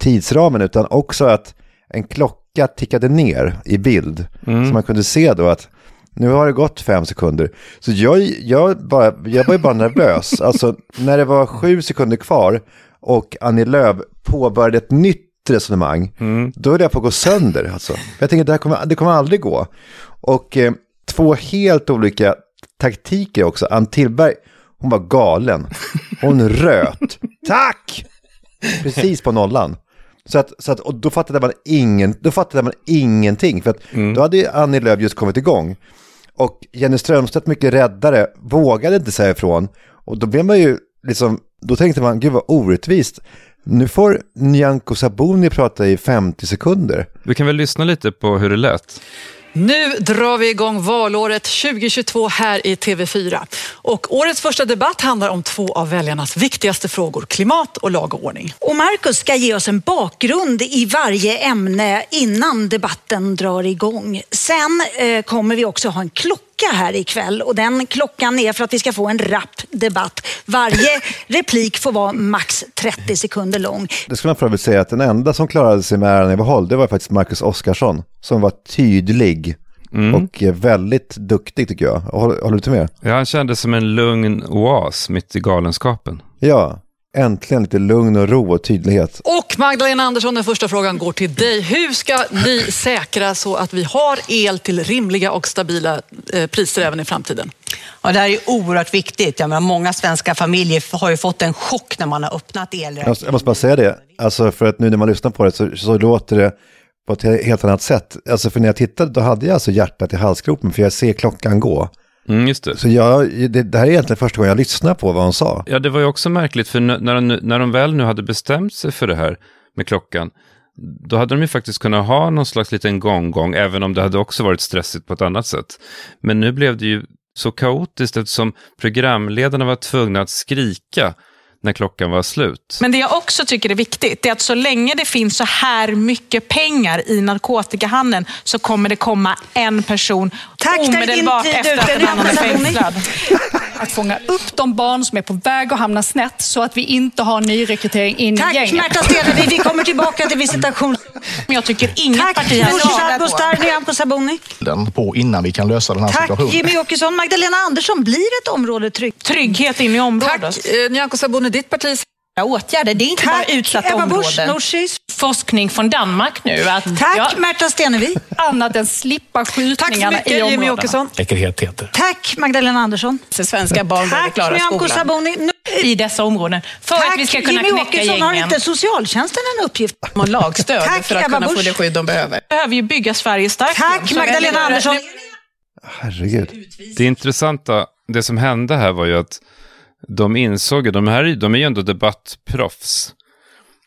tidsramen utan också att en klocka tickade ner i bild. Mm. Så man kunde se då att nu har det gått fem sekunder. Så jag, jag, bara, jag var ju bara nervös. Alltså när det var sju sekunder kvar och Annie Lööf påbörjade ett nytt resonemang, då höll jag på att gå sönder. Alltså. Jag tänkte det här kommer, det kommer aldrig gå. Och eh, två helt olika taktiker också. Ann Tillberg, hon var galen. Hon röt. Tack! Precis på nollan. Så att, så att, och då fattade man, ingen, då fattade man ingenting. För att då hade ju Annie Lööf just kommit igång. Och Jenny Strömstedt, mycket räddare, vågade inte säga ifrån. Och då blev man ju liksom, då tänkte man, gud vad orättvist. Nu får Nyamko Sabuni prata i 50 sekunder. Vi kan väl lyssna lite på hur det lät. Nu drar vi igång valåret 2022 här i TV4. Och årets första debatt handlar om två av väljarnas viktigaste frågor, klimat och lag och ordning. Och Markus ska ge oss en bakgrund i varje ämne innan debatten drar igång. Sen eh, kommer vi också ha en klocka här ikväll och den klockan är för att vi ska få en rapp debatt. Varje replik får vara max 30 sekunder lång. Det skulle man för övrigt säga att den enda som klarade sig med äran i behåll, det var faktiskt Marcus Oskarsson. Som var tydlig och eh, väldigt duktig tycker jag. Håller, håller du inte med? Ja, han kändes som en lugn oas mitt i galenskapen. Ja, äntligen lite lugn och ro och tydlighet. Och Magdalena Andersson, den första frågan går till dig. Hur ska ni säkra så att vi har el till rimliga och stabila eh, priser även i framtiden? Ja, det här är oerhört viktigt. Jag menar, många svenska familjer har ju fått en chock när man har öppnat elräkningen. jag måste bara säga det, alltså för att nu när man lyssnar på det så, så låter det på ett helt annat sätt. Alltså för när jag tittade då hade jag alltså hjärtat i halsgropen för jag ser klockan gå. Mm, just det. Så jag, det, det här är egentligen första gången jag lyssnar på vad hon sa. Ja, det var ju också märkligt, för när de, när de väl nu hade bestämt sig för det här med klockan, då hade de ju faktiskt kunnat ha någon slags liten gång-gång, även om det hade också varit stressigt på ett annat sätt. Men nu blev det ju så kaotiskt eftersom programledarna var tvungna att skrika när klockan var slut. Men det jag också tycker är viktigt är att så länge det finns så här mycket pengar i narkotikahandeln så kommer det komma en person Tack, omedelbart efter att en Nu annan är fängslad. Att fånga upp de barn som är på väg att hamna snett så att vi inte har nyrekrytering in i Tack gänget. Märta Stenevi, vi kommer tillbaka till visitation. Men jag tycker inget Tack, parti har Nooshi svarat på. Dadgostar, Nyamko Sabuni. den på innan vi kan lösa den här Tack, situationen. Jimmy Åkesson. Magdalena Andersson, blir ett område tryggt? Trygghet in i området. Tack, eh, Nyamko Sabuni. Ditt parti åtgärder. Det är inte Tack, bara utsatta Busch, områden. Nooshi. Forskning från Danmark nu. Att Tack, ja, Märta Stenevi. Annat än slippa Tack så skjutningarna mycket, i Jimmy områdena. Åkesson. Säkerhet heter. Tack, Magdalena Andersson. Svenska barn Tack, klara Nyamko skolan. Sabuni. Nu- i dessa områden. För att vi ska kunna Jimmy knäcka Åkesson, har gängen. inte socialtjänsten en uppgift? Och lagstöd Tack, för att Ebba kunna få Busch. det skydd de behöver. Vi behöver ju bygga Sverige starkt. Tack, igen. Så Magdalena Andersson. Herregud. Det intressanta, det som hände här var ju att de insåg, de här de är ju ändå debattproffs.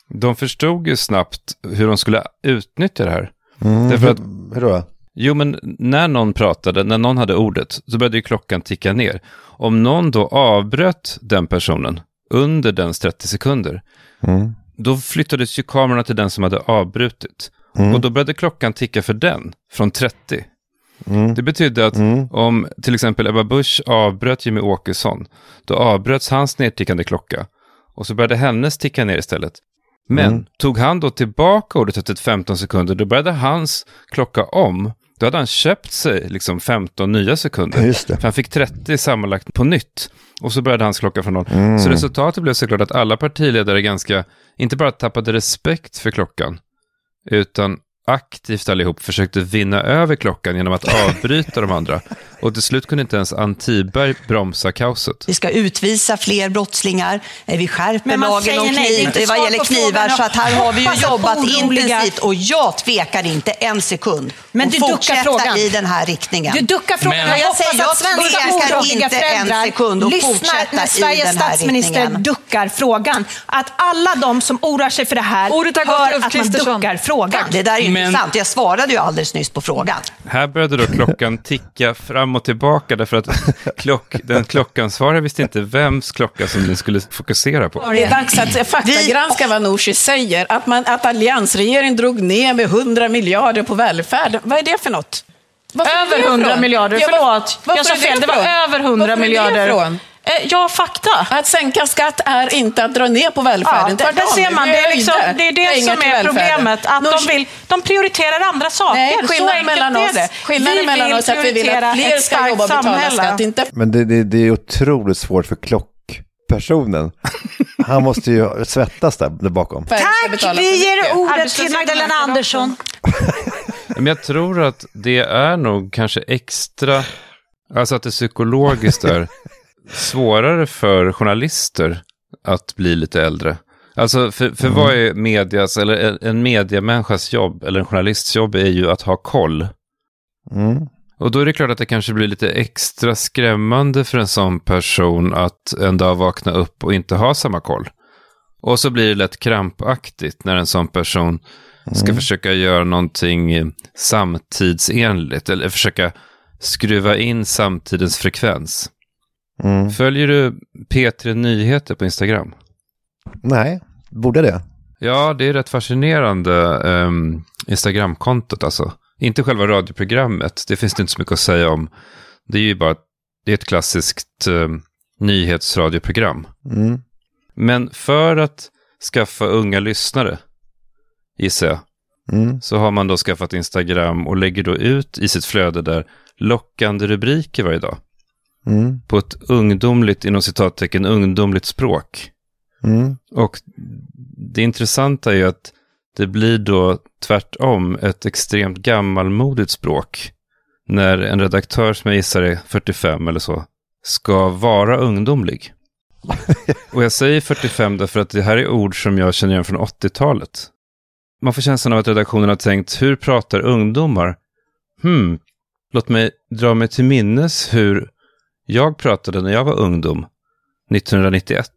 De förstod ju snabbt hur de skulle utnyttja det här. Mm, Därför att, hur då? jo men när någon pratade, när någon hade ordet, så började ju klockan ticka ner. Om någon då avbröt den personen under dens 30 sekunder, Mm. då flyttades ju kamerorna till den som hade avbrutit. Mm. Och då började klockan ticka för den, från 30. Mm. Det betydde att om till exempel Ebba Busch avbröt Jimmy Åkesson, då avbröts hans nedtickande klocka. Och så började hennes ticka ner istället. Men Mm. tog han då tillbaka ordet efter 15 sekunder, då började hans klocka om. Då hade han köpt sig liksom 15 nya sekunder. Just det. För han fick 30 sammanlagt på nytt. Och så började hans klocka från noll. Mm. Så resultatet blev såklart att alla partiledare ganska, inte bara tappade respekt för klockan, utan aktivt allihop försökte vinna över klockan genom att avbryta de andra. Och till slut kunde inte ens Ann Tiberg bromsa kaoset. Vi ska utvisa fler brottslingar. Eh, Vi skärper lagen om kniv, vad gäller knivar. Så att här har vi ju jobbat oroliga- intensivt och jag tvekar inte en sekund. Men och du duckar fortsätta frågan. i den här riktningen. Du duckar frågan. Men- Jag säger, jag att svenska tvekar inte en sekund och lyssnar fortsätta när i Sveriges den här statsminister riktningen. duckar frågan. Att alla de som oroar sig för det här Ordet har gått hör att man duckar frågan. Det där är ju Men- inte sant. Jag svarade ju alldeles nyss på frågan. Här började då klockan ticka fram och tillbaka därför att klock, den klockansvariga visste inte vems klocka som den skulle fokusera på. Det är dags att faktagranska vad Nooshi säger. Att, man, att alliansregeringen drog ner med 100 miljarder på välfärden. Vad är det för något? Varför Över det 100 från? miljarder, Ja, förlåt. Jag sa fel, det var över 100 Varför är det miljarder. Eh, Ja, fakta. Att sänka skatt är inte att dra ner på välfärden. Ja, Tvärtom, ser man. Det är, liksom, det, är det pengar som är problemet. Att de, vill, de prioriterar andra saker. Nej, skillnaden mellan är oss, det. skillnaden mellan oss är att vi vill att fler ska jobba och betala samhälle. skatt. Inte Men det, det, det är otroligt svårt för klockpersonen. Han måste ju svettas där, där bakom. Tack, vi ger ordet till Magdalena Andersson. Men jag tror att det är nog kanske extra, alltså att det psykologiskt är svårare för journalister att bli lite äldre. Alltså för, för vad är medias, eller en- mediamänniskas jobb, eller en journalists jobb är ju att ha koll. Mm. Och då är det klart att det kanske blir lite extra skrämmande för en sån person att en dag vakna upp och inte ha samma koll. Och så blir det lätt krampaktigt när en sån person ska försöka göra någonting samtidsenligt eller försöka skruva in samtidens frekvens. Mm. Följer du P3 Nyheter på Instagram? Nej, borde det? Ja, det är rätt fascinerande um, Instagramkontot alltså. Inte själva radioprogrammet, det finns det inte så mycket att säga om. Det är ju bara det är ett klassiskt um, nyhetsradioprogram. Mm. Men för att skaffa unga lyssnare, gissar jag, Mm. så har man då skaffat Instagram och lägger då ut i sitt flöde där lockande rubriker varje dag. Mm. På ett ungdomligt, inom citattecken, ungdomligt språk. Mm. Och det intressanta är ju att det blir då tvärtom ett extremt gammalmodigt språk. När en redaktör som jag gissar är 45 eller så, ska vara ungdomlig. Och jag säger 45 därför att det här är ord som jag känner igen från 80-talet. Man får känslan av att redaktionen har tänkt, hur pratar ungdomar? Hmm, låt mig dra mig till minnes hur jag pratade när jag var ungdom, 1991.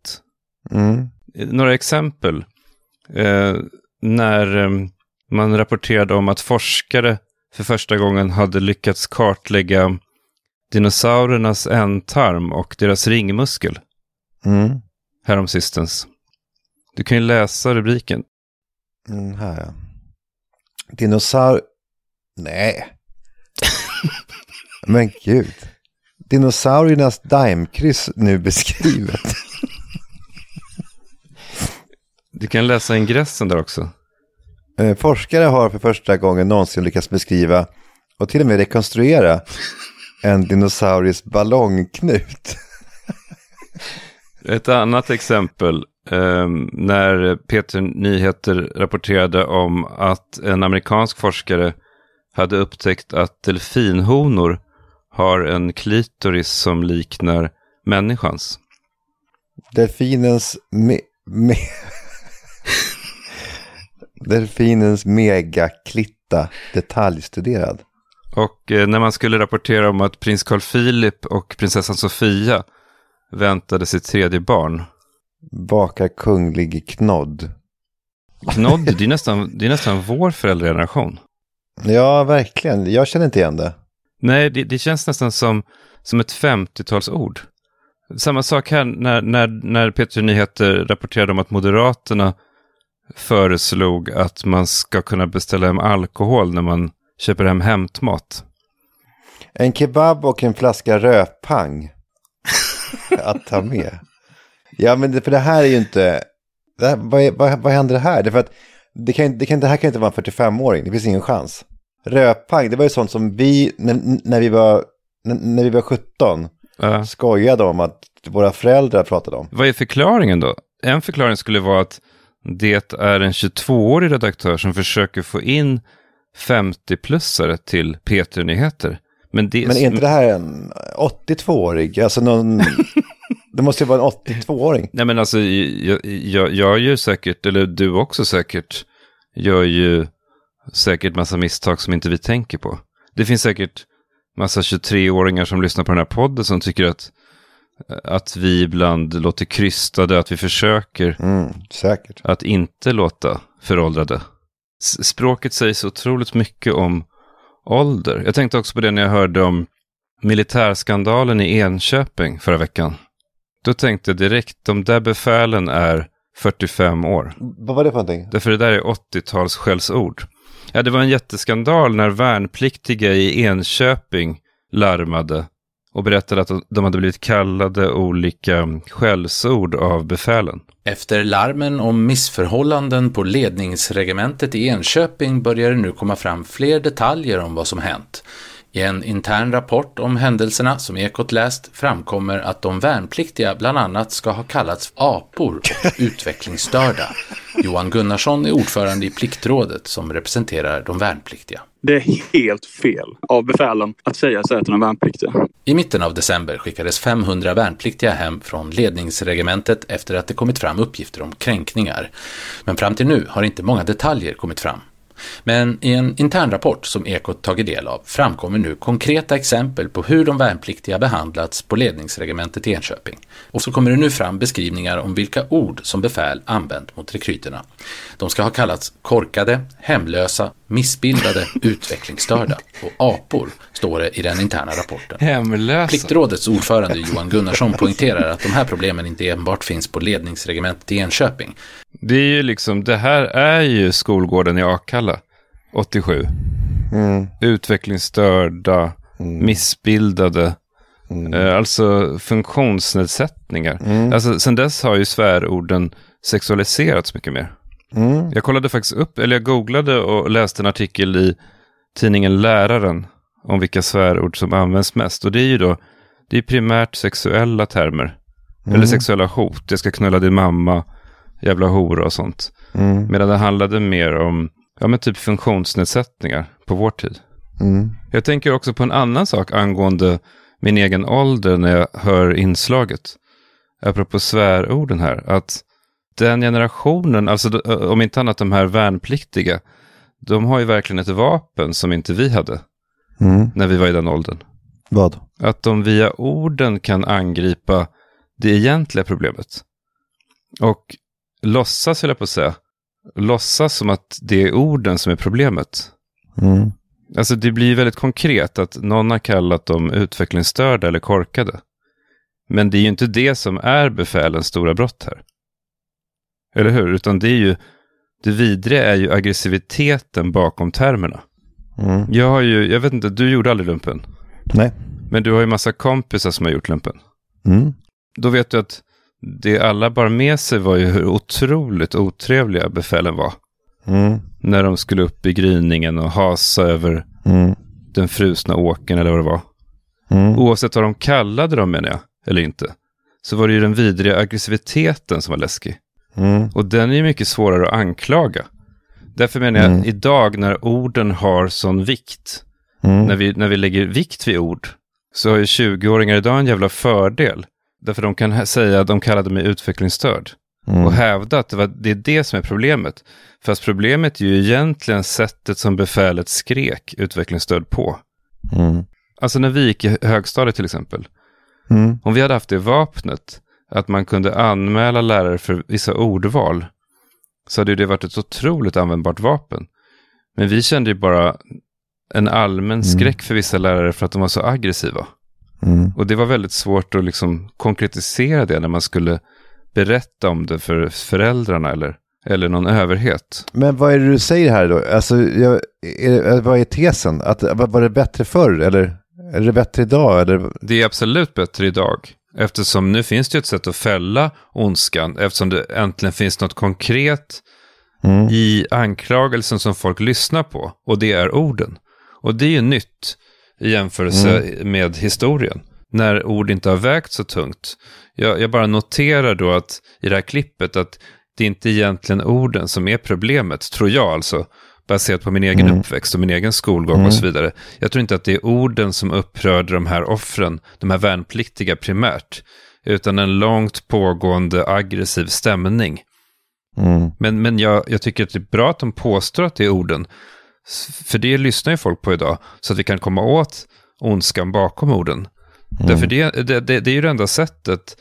Mm. Några exempel. Eh, när eh, man rapporterade om att forskare för första gången hade lyckats kartlägga dinosauriernas ändtarm och deras ringmuskel Mm. häromsistens. Du kan ju läsa rubriken. Mm, här ja. Dinosaur... Nej. Men gud. Dinosauriernas daimkryss nu beskrivet. Du kan läsa ingressen där också. Eh, forskare har för första gången någonsin lyckats beskriva och till och med rekonstruera en dinosaurisk ballongknut. Ett annat exempel. Eh, när Peter Nyheter rapporterade om att en amerikansk forskare hade upptäckt att delfinhonor har en klitoris som liknar människans. Delfinens me, me, Delfinens megaklitta detaljstuderad. Och eh, när man skulle rapportera om att prins Carl Philip och prinsessan Sofia väntade sitt tredje barn. Bakar kunglig knodd. Knodd, det är nästan, det är nästan vår föräldrageneration. Ja, verkligen. Jag känner inte igen det. Nej, det, det känns nästan som, som ett 50-talsord. Samma sak här när, när, när Peter Nyheter rapporterade om att Moderaterna föreslog att man ska kunna beställa hem alkohol när man köper hem hämtmat. En kebab och en flaska rödpang att ta med. Ja, men det, för det här är ju inte... Det här, vad, vad, vad händer här? Det, för att det, kan, det, kan, det här kan inte vara en 45-åring, det finns ingen chans. Rödpang, det var ju sånt som vi, när, när, vi, var, när, när vi var 17, Ja. skojade om att våra föräldrar pratade om. Vad är förklaringen då? En förklaring skulle vara att det är en 22-årig redaktör som försöker få in 50-plussare till Peter-nyheter. Men, det, Men är inte det här en 82-årig? Alltså någon... det måste ju vara en 82-åring. Nej men alltså, jag, jag, jag gör säkert, eller du också säkert, gör ju säkert massa misstag som inte vi tänker på. Det finns säkert massa 23-åringar som lyssnar på den här podden som tycker att, att vi ibland låter krystade, att vi försöker Mm, säkert. att inte låta föråldrade. S- Språket säger så otroligt mycket om ålder. Jag tänkte också på det när jag hörde om militärskandalen i Enköping förra veckan. Då tänkte jag direkt, de där befälen är 45 år. Vad var det för någonting? Därför det där är 80-tals skällsord. Ja, det var en jätteskandal när värnpliktiga i Enköping larmade och berättade att de hade blivit kallade olika skällsord av befälen. Efter larmen om missförhållanden på ledningsregementet i Enköping börjar det nu komma fram fler detaljer om vad som hänt. I en intern rapport om händelserna som Ekot läst framkommer att de värnpliktiga bland annat ska ha kallats apor och utvecklingsstörda. Johan Gunnarsson är ordförande i Pliktrådet som representerar de värnpliktiga. Det är helt fel av befälen att säga så här till de värnpliktiga. I mitten av december skickades 500 värnpliktiga hem från ledningsregementet efter att det kommit fram uppgifter om kränkningar. Men fram till nu har inte många detaljer kommit fram. Men i en internrapport som Ekot tagit del av framkommer nu konkreta exempel på hur de värnpliktiga behandlats på ledningsregementet i Enköping. Och så kommer det nu fram beskrivningar om vilka ord som befäl använt mot rekryterna. De ska ha kallats korkade, hemlösa, missbildade, utvecklingsstörda och apor, står det i den interna rapporten. Hemlösa? Pliktrådets ordförande Johan Gunnarsson poängterar att de här problemen inte enbart finns på ledningsregementet i Enköping. Det är ju liksom, det här är ju skolgården i Akalla, 87. Mm. Utvecklingsstörda, missbildade, eh, alltså funktionsnedsättningar. Mm. Alltså sen dess har ju svärorden sexualiserats mycket mer. Mm. Jag kollade faktiskt upp, eller jag googlade och läste en artikel i tidningen Läraren om vilka svärord som används mest. Och det är ju då, det är primärt sexuella termer. Mm. Eller sexuella hot. Jag ska knulla din mamma, jävla hora och sånt. Mm. Medan det handlade mer om, ja men typ funktionsnedsättningar på vår tid. Mm. Jag tänker också på en annan sak angående min egen ålder när jag hör inslaget. Apropå svärorden här, att den generationen, alltså om inte annat de här värnpliktiga, de har ju verkligen ett vapen som inte vi hade Mm. när vi var i den åldern. Vad? Att de via orden kan angripa det egentliga problemet. Och låtsas, höll jag på att säga, låtsas som att det är orden som är problemet. Mm. Alltså det blir väldigt konkret att någon har kallat dem utvecklingsstörda eller korkade. Men det är ju inte det som är befälens stora brott här. Eller hur? Utan det är ju, det vidriga är ju aggressiviteten bakom termerna. Mm. Jag har ju, jag vet inte, du gjorde aldrig lumpen. Nej. Men du har ju massa kompisar som har gjort lumpen. Mm. Då vet du att det alla bar med sig var ju hur otroligt otrevliga befälen var. Mm. När de skulle upp i gryningen och hasa över Mm. den frusna åken eller vad det var. Mm. Oavsett vad de kallade dem menar jag, eller inte. Så var det ju den vidriga aggressiviteten som var läskig. Mm. Och den är ju mycket svårare att anklaga. Därför menar jag, Mm. idag när orden har sån vikt, Mm. när, vi, när vi lägger vikt vid ord, så har ju 20-åringar idag en jävla fördel. Därför de kan säga att de kallade mig utvecklingsstörd. Mm. Och hävda att det, var, det är det som är problemet. Fast problemet är ju egentligen sättet som befälet skrek utvecklingsstörd på. Mm. Alltså när vi gick i högstadiet till exempel. Mm. Om vi hade haft det vapnet, att man kunde anmäla lärare för vissa ordval, så hade det varit ett otroligt användbart vapen. Men vi kände ju bara en allmän skräck för vissa lärare för att de var så aggressiva. Mm. Och det var väldigt svårt att liksom konkretisera det när man skulle berätta om det för föräldrarna eller, eller någon överhet. Men vad är det du säger här då? Alltså, jag, är, vad är tesen? Att, var var det bättre förr eller är det bättre idag? Eller? Det är absolut bättre idag. Eftersom nu finns det ett sätt att fälla ondskan. Eftersom det äntligen finns något konkret Mm. i anklagelsen som folk lyssnar på. Och det är orden. Och det är ju nytt i jämförelse med historien. När ord inte har vägt så tungt. Jag, jag bara noterar då att i det här klippet att det inte är egentligen orden som är problemet, tror jag alltså. Baserat på min egen Mm. uppväxt och min egen skolgång Mm. och så vidare. Jag tror inte att det är orden som upprörde de här offren, de här värnpliktiga primärt. Utan en långt pågående aggressiv stämning. Mm. Men, men jag, jag tycker att det är bra att de påstår att det är orden. För det lyssnar ju folk på idag. Så att vi kan komma åt ondskan bakom orden. Därför det, det, det, det är ju det enda sättet.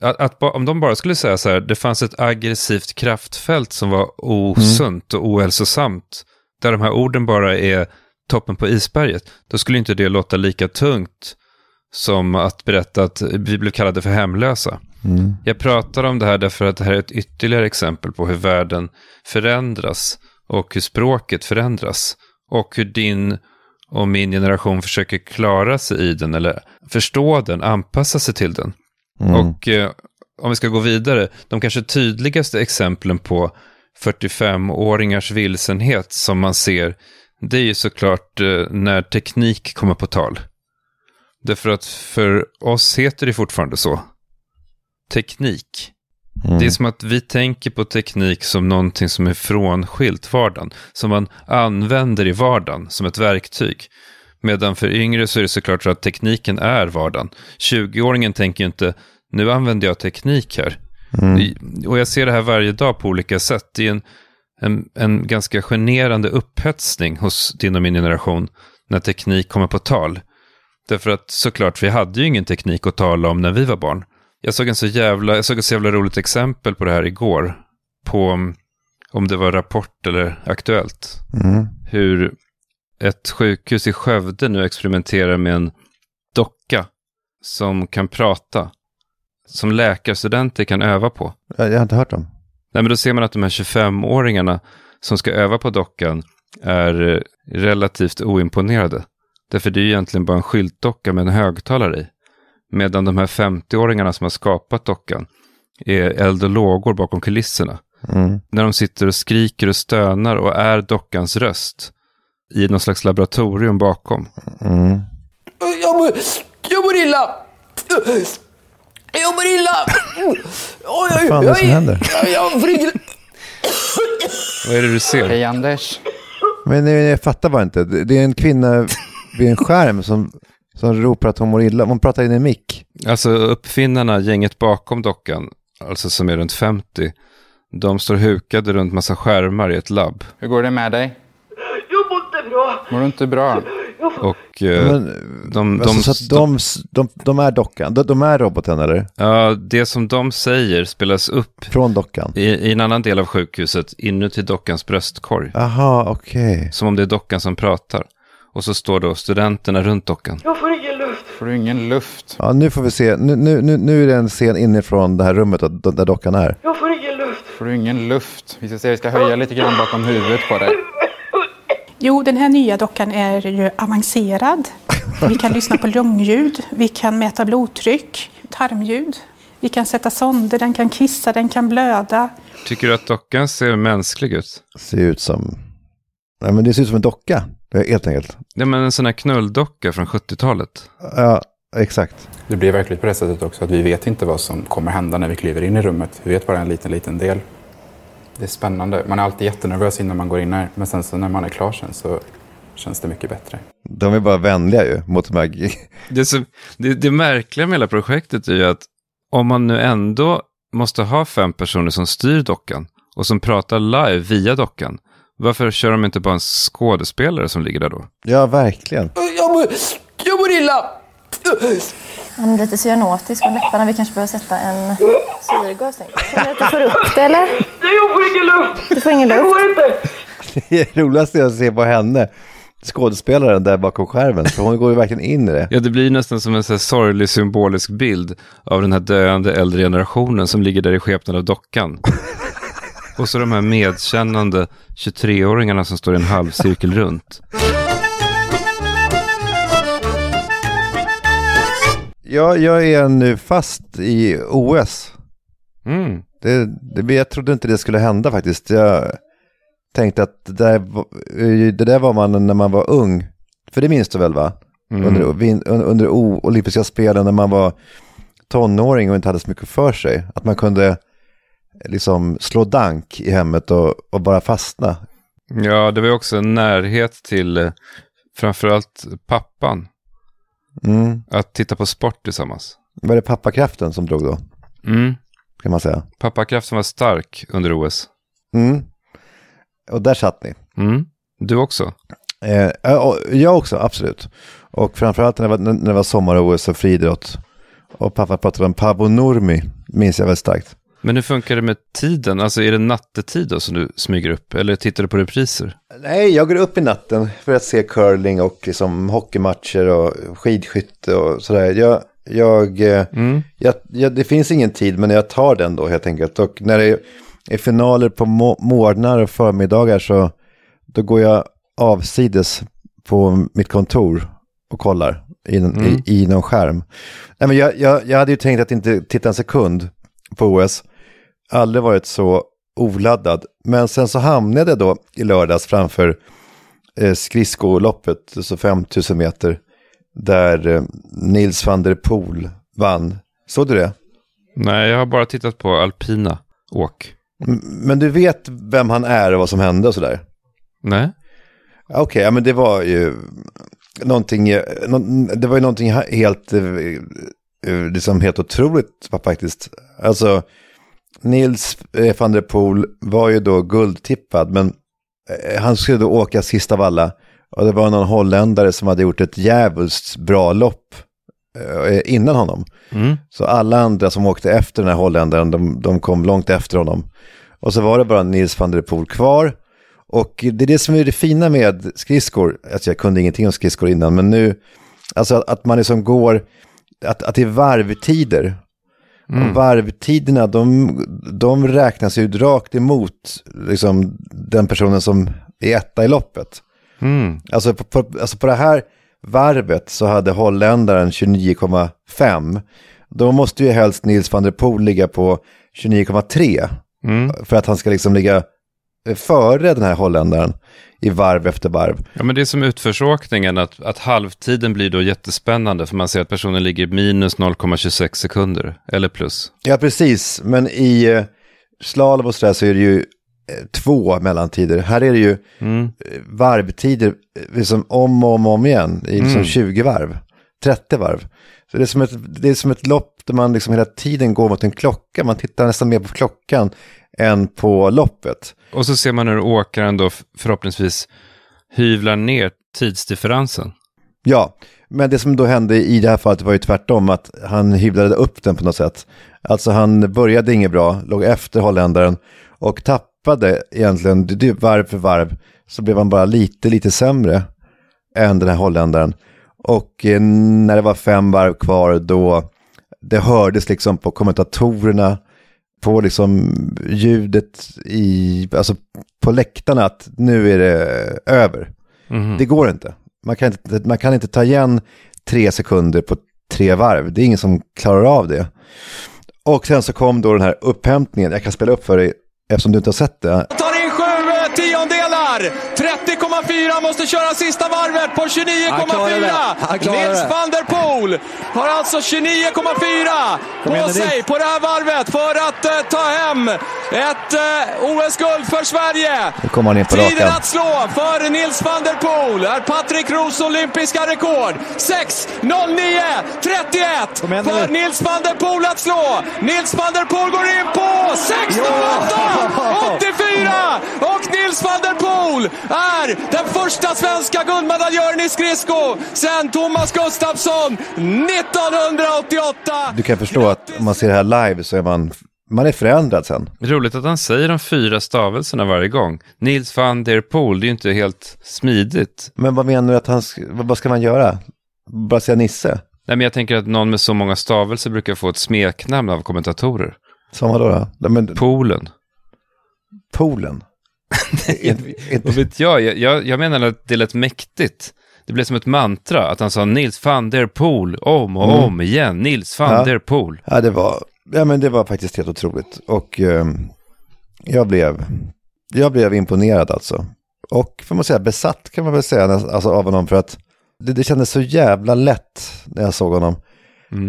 Att, att, om de bara skulle säga så här, det fanns ett aggressivt kraftfält som var osunt och ohälsosamt. Där de här orden bara är toppen på isberget. Då skulle inte det låta lika tungt som att berätta att vi blev kallade för hemlösa. Mm. Jag pratar om det här därför att det här är ett ytterligare exempel på hur världen förändras och hur språket förändras. Och hur din och min generation försöker klara sig i den eller förstå den, anpassa sig till den. Mm. Och eh, om vi ska gå vidare, de kanske tydligaste exemplen på 45-åringars vilsenhet som man ser, det är ju såklart eh, när teknik kommer på tal. Därför att för oss heter det fortfarande så. Teknik. Mm. Det är som att vi tänker på teknik som någonting som är frånskilt vardagen. Som man använder i vardagen som ett verktyg. Medan för yngre så är det såklart så att tekniken är vardagen. 20-åringen tänker ju inte, nu använder jag teknik här. Mm. Och jag ser det här varje dag på olika sätt. Det är en, en, en ganska generande upphetsning hos din och min generation när teknik kommer på tal. Därför att såklart, vi hade ju ingen teknik att tala om när vi var barn. Jag såg en så jävla, jag såg ett så jävla roligt exempel på det här igår. På om det var Rapport eller Aktuellt. Mm. Hur ett sjukhus i Skövde nu experimenterar med en docka som kan prata. Som läkarstudenter kan öva på. Jag, har inte hört dem. Nej, men då ser man att de här 25-åringarna som ska öva på dockan är eh, relativt oimponerade. Därför det är ju egentligen bara en skyltdocka med en högtalare i. Medan de här 50-åringarna som har skapat dockan är eld och lågor bakom kulisserna. Mm. När de sitter och skriker och stönar och är dockans röst i någon slags laboratorium bakom. Mm. Jag mår, jag mår illa! Jag mår illa! Oj, Vad fan är det som händer? Jag, jag ingen... Vad är det du ser? Hej Anders. Men jag, jag fattar bara inte. Det det är en kvinna vid en skärm som, som ropar att hon mår illa. Hon pratar in i en mick. Alltså uppfinnarna, gänget bakom dockan, alltså som är runt 50, de står hukade runt massa skärmar i ett labb. Hur går det med dig? Bra. Mår du inte bra? Och eh, Men, de, de, alltså, så de, de, de är dockan. De, de är roboten eller? Ja, det som de säger spelas upp Från dockan. i, i en annan del av sjukhuset inuti dockans bröstkorg. Aha, okej. Som om det är dockan som pratar. Och så står då studenterna runt dockan. Jag får ingen luft. Får du ingen luft? Ja, nu får vi se. Nu, nu, nu, nu är det en scen inifrån det här rummet där, där dockan är. Jag får ingen luft. Får du ingen luft? Vi ska se, vi ska höja lite grann bakom huvudet på dig. Jo, den här nya dockan är ju avancerad. Vi kan lyssna på lungljud, vi kan mäta blodtryck, tarmljud. Vi kan sätta sonder, den kan kissa, den kan blöda. Tycker du att dockan ser mänsklig ut? Ser ut som... Nej, men det ser ut som en docka, helt enkelt. Ja, men en sån här knulldocka från 70-talet. Ja, exakt. Det blir verkligt på det sättet också att vi vet inte vad som kommer hända när vi kliver in i rummet. Vi vet bara en liten, liten del. Det är spännande. Man är alltid jättenervös innan man går in här. Men sen så när man är klar sen så känns det mycket bättre. De är bara vänliga ju mot de här... Det, så, det, det märkliga med hela projektet är ju att om man nu ändå måste ha fem personer som styr dockan och som pratar live via dockan, varför kör de inte bara en skådespelare som ligger där då? Ja, verkligen. Jag mår, jag mår illa! Han är lite cyanotisk på läpparna. Vi kanske behöver sätta en syrgas. Känner du att du får upp det eller? Jag får ingen luft! Du får ingen luft? Jag får inte! Det roligaste är att se på henne, skådespelaren där bakom skärmen, för hon går ju verkligen in i det. Ja, det blir nästan som en så här sorglig symbolisk bild av den här döende äldre generationen som ligger där i skepnad av dockan. Och så de här medkännande 23-åringarna som står i en halvcirkel runt. Ja, jag är nu fast i OS. Mm. Det, det, jag trodde inte det skulle hända faktiskt. Jag tänkte att det där, var- det där var man när man var ung. För det minns du väl va? Mm. Under, under olympiska spelen när man var tonåring och inte hade så mycket för sig. Att man kunde liksom slå dank i hemmet och, och bara fastna. Ja, det var också en närhet till eh, framförallt pappan. Mm. Att titta på sport tillsammans. Var det pappakraften som drog då? Mm. Kan man säga. Pappakraften var stark under OS. Mm. Och där satt ni. Mm. Du också? Eh, jag också, absolut. Och framförallt när det var, när det var sommar-OS och friidrott. Och pappa pratade om Paavo Nurmi, minns jag väldigt starkt. Men hur funkar det med tiden? Alltså är det nattetid då som du smyger upp? Eller tittar du på repriser? Nej, jag går upp i natten för att se curling och liksom hockeymatcher och skidskytte och sådär. Jag, jag, eh, jag, jag, det finns ingen tid, men jag tar den då helt enkelt. Och när det är finaler på mo- morgnar och förmiddagar så då går jag avsides på mitt kontor och kollar i, Mm. i, i någon skärm. Nej, men jag, jag, jag hade ju tänkt att inte titta en sekund på OS. Aldrig varit så oladdad. Men sen så hamnade jag då i lördags framför eh, skridskoloppet, så 5000 meter, där eh, Nils van der Poel vann. Såg du det? Nej, jag har bara tittat på alpina åk. Men du vet vem han är och vad som hände och sådär? Nej. Okej, ja, men det var ju någonting, eh, det var ju någonting helt, liksom helt otroligt faktiskt. Alltså, Nils eh, van der Poel var ju då guldtippad, men eh, han skulle då åka sist av alla. Och det var någon holländare som hade gjort ett djävulskt bra lopp eh, innan honom. Mm. Så alla andra som åkte efter den här holländaren, de, de kom långt efter honom. Och så var det bara Nils van der Poel kvar. Och det är det som är det fina med skridskor. Alltså jag kunde ingenting om skridskor innan, men nu, alltså att, att man liksom går, att, att det är varvtider. Mm. Och varvtiderna, de, de räknas ju rakt emot liksom, den personen som är etta i loppet. Mm. Alltså på, på, alltså på det här varvet så hade holländaren 29,5. Då måste ju helst Nils van der Poel ligga på 29,3. Mm. För att han ska liksom ligga före den här holländaren i varv efter varv. Ja, men det är som utförsåkningen, att, att halvtiden blir då jättespännande, för man ser att personen ligger minus 0,26 sekunder, eller plus. Ja, precis. Men i eh, slalom och sådär så är det ju eh, två mellantider. Här är det ju Mm. eh, varvtider eh, liksom om och om, om igen. I liksom Mm. 20 varv, 30 varv. Så det är, som ett, det är som ett lopp där man liksom hela tiden går mot en klocka. Man tittar nästan mer på klockan än på loppet. Och så ser man hur åkaren då förhoppningsvis hyvlar ner tidsdifferensen. Ja, men det som då hände i det här fallet var ju tvärtom, att han hyvlade upp den på något sätt. Alltså han började inget bra, låg efter holländaren och tappade egentligen varv för varv. Så blev han bara lite, lite sämre än den här holländaren. Och eh, när det var fem varv kvar då, det hördes liksom på kommentatorerna, på liksom ljudet i, alltså på läktarna att nu är det över. Mhm. Det går inte. Man kan inte, man kan inte ta igen tre sekunder på tre varv. Det är ingen som klarar av det. Och sen så kom då den här upphämtningen. Jag kan spela upp för dig eftersom du inte har sett det. Tar in sju tiondelar. 30,4 måste köra sista varvet på Han klarar det. 29,4. Han klarar Nils van der Poel har alltså 29,4 Kom igen på nu, sig på det här varvet för att eh, ta hem ett eh, OS-guld för Sverige. Nu Tiden att slå för Nils van der Poel är Patrik Roos olympiska rekord. 6.09.31 för Nils van der Poel att slå. Nils van der Poel går in på 6.08.84 och Nils van der Poel är den första svenska guldmedaljören i skridsko sen Thomas Gustafsson 1988. Du kan förstå att om man ser det här live så är man, man är förändrad sen. Roligt att han säger de fyra stavelserna varje gång. Nils van der Poel, det är ju inte helt smidigt. Men vad menar du att han, vad ska man göra? Bara säga Nisse? Nej, men jag tänker att någon med så många stavelser brukar få ett smeknamn av kommentatorer. Som vadå då? Nej, Men, Polen. Polen? Vad vet jag? Jag, jag? menar att det lät mäktigt. Det blev som ett mantra, att han sa Nils van der Poel om och Mm. om igen. Nils van Ja. der Poel. Ja, det var, ja, men det var faktiskt helt otroligt. Och ehm, jag, blev, jag blev imponerad alltså. Och får man säga besatt kan man väl säga alltså, av honom för att det, det kändes så jävla lätt när jag såg honom.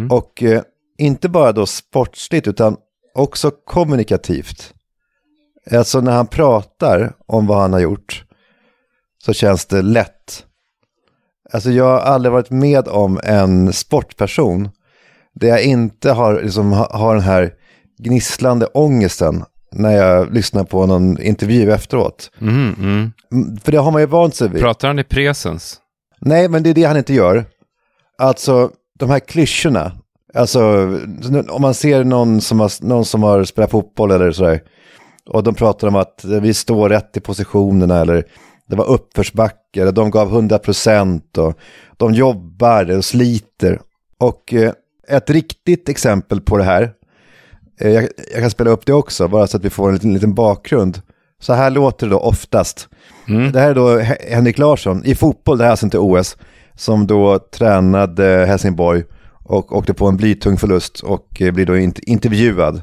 Och eh, inte bara då sportsligt utan också kommunikativt. Alltså när han pratar om vad han har gjort så känns det lätt. Alltså jag har aldrig varit med om en sportperson där jag inte har, liksom, ha- har den här gnisslande ångesten när jag lyssnar på någon intervju efteråt. Mm, mm. Mm, För det har man ju vant sig vid. Pratar han i presens? Nej, men det är det han inte gör. Alltså, de här klyschorna. Alltså, om man ser någon som har, någon som har spelat fotboll eller sådär. Och de pratar om att vi står rätt i positionerna eller det var uppförsbacke eller de gav 100% och de jobbar och sliter. Och eh, ett riktigt exempel på det här, eh, jag, jag kan spela upp det också bara så att vi får en liten, liten bakgrund. Så här låter det då oftast. Det här är då He- Henrik Larsson i fotboll, det här är alltså inte OS, som då tränade Helsingborg och åkte på en blytung förlust och eh, blir då int- intervjuad.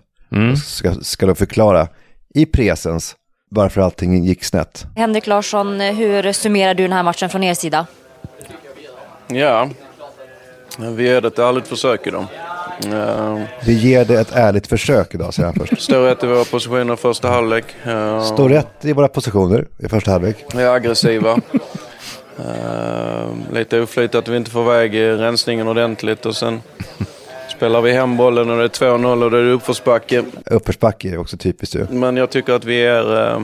Och ska, ska då förklara i presens varför allting gick snett. Henrik Larsson, hur summerar du den här matchen från er sida? Ja, vi ger det ett ärligt försök idag. Uh, Vi ger det ett ärligt försök idag, säger han först. står rätt i våra positioner första halvlek. Uh, Står rätt i våra positioner i första halvlek. Vi är aggressiva. Uh, lite oflyt att vi inte får iväg eh, rensningen ordentligt och sen spelar vi hem bollen och det är 2-0 och då är det uppförsbacke. Uppförsbacke är också typiskt ju. Men jag tycker att vi är, uh,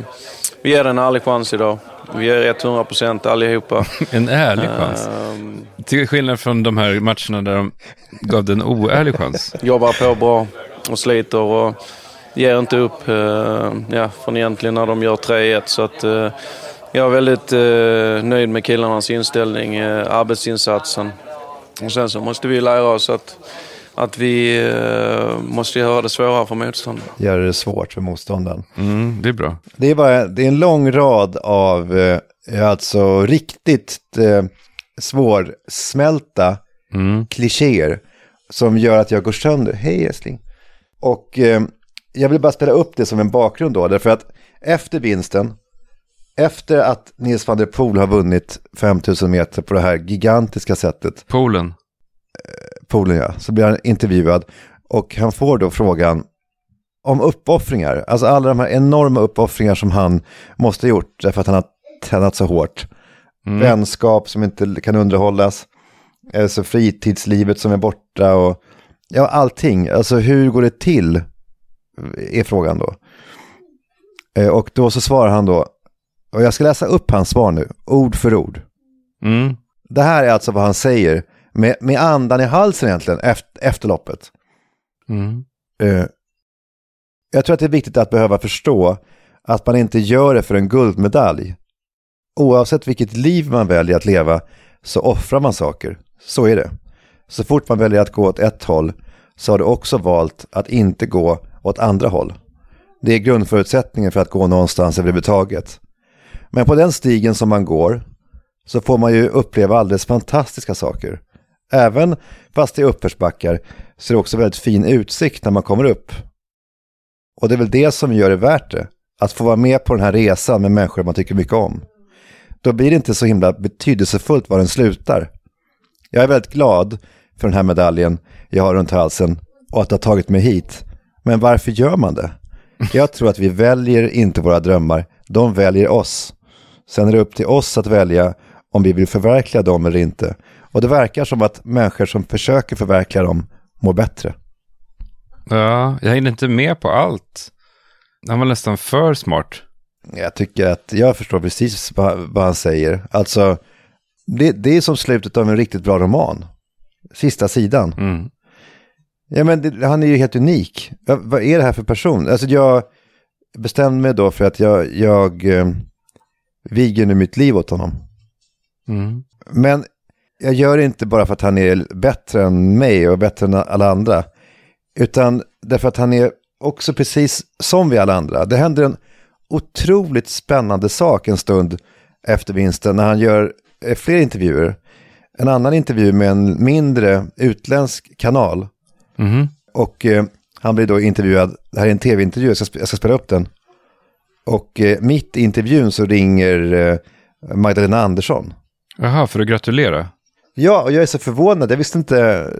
vi ger den en ärlig chans idag. Vi är 100% allihopa. En ärlig chans. Ehm, Till skillnad från de här matcherna där de gav den oärlig chans. jobbar på bra och sliter och ger inte upp eh, ja, från egentligen när de gör 3-1. Så att, eh, jag är väldigt eh, nöjd med killarnas inställning, eh, arbetsinsatsen. Och sen så måste vi lära oss att, att vi eh, måste göra det svårare för motståndaren. Gör det svårt för motståndaren. Mm, det är bra. Det är, bara, det är en lång rad av eh, alltså riktigt eh, svårsmälta klichéer som gör att jag går sönder. Hej älskling. Och eh, jag vill bara spela upp det som en bakgrund då, därför att efter vinsten, efter att Nils van der Poel har vunnit 5000 meter på det här gigantiska sättet. Polen. Polen ja, så blir han intervjuad och han får då frågan om uppoffringar, alltså alla de här enorma uppoffringar som han måste ha gjort därför att han har tränat så hårt. Mm. Vänskap som inte kan underhållas, alltså fritidslivet som är borta och ja, allting. Alltså hur går det till är frågan då. Eh, Och då så svarar han då, och jag ska läsa upp hans svar nu, ord för ord. Mm. Det här är alltså vad han säger med, med andan i halsen egentligen efter, efter loppet. Mm. Eh, jag tror att det är viktigt att behöva förstå att man inte gör det för en guldmedalj. Oavsett vilket liv man väljer att leva så offrar man saker. Så är det. Så fort man väljer att gå åt ett håll så har du också valt att inte gå åt andra håll. Det är grundförutsättningen för att gå någonstans överhuvudtaget. Men på den stigen som man går så får man ju uppleva alldeles fantastiska saker. Även fast det är uppförsbackar så är det också väldigt fin utsikt när man kommer upp. Och det är väl det som gör det värt det. Att få vara med på den här resan med människor man tycker mycket om. Då blir det inte så himla betydelsefullt var den slutar. Jag är väldigt glad för den här medaljen jag har runt halsen och att det har tagit mig hit. Men varför gör man det? Jag tror att vi väljer inte våra drömmar, de väljer oss. Sen är det upp till oss att välja om vi vill förverkliga dem eller inte. Och det verkar som att människor som försöker förverkliga dem mår bättre. Ja, jag hinner inte med på allt. Han var nästan för smart. Jag tycker att jag förstår precis vad, vad han säger. Alltså, det, det är som slutet av en riktigt bra roman. Sista sidan. Mm. Ja, men det, han är ju helt unik. Ja, vad är det här för person? Alltså jag bestämde mig då för att jag, jag eh, viger nu mitt liv åt honom. Mm. Men jag gör det inte bara för att han är bättre än mig och bättre än alla andra. Utan därför att han är också precis som vi alla andra. Det händer en otroligt spännande sak en stund efter vinsten när han gör eh, fler intervjuer. En annan intervju med en mindre utländsk kanal. Mhm. Och eh, han blir då intervjuad, det här är en tv-intervju, jag jag ska spela upp den. Och eh, mitt i intervjun så ringer eh, Magdalena Andersson. Jaha, för att gratulera. Ja, och jag är så förvånad, jag visste inte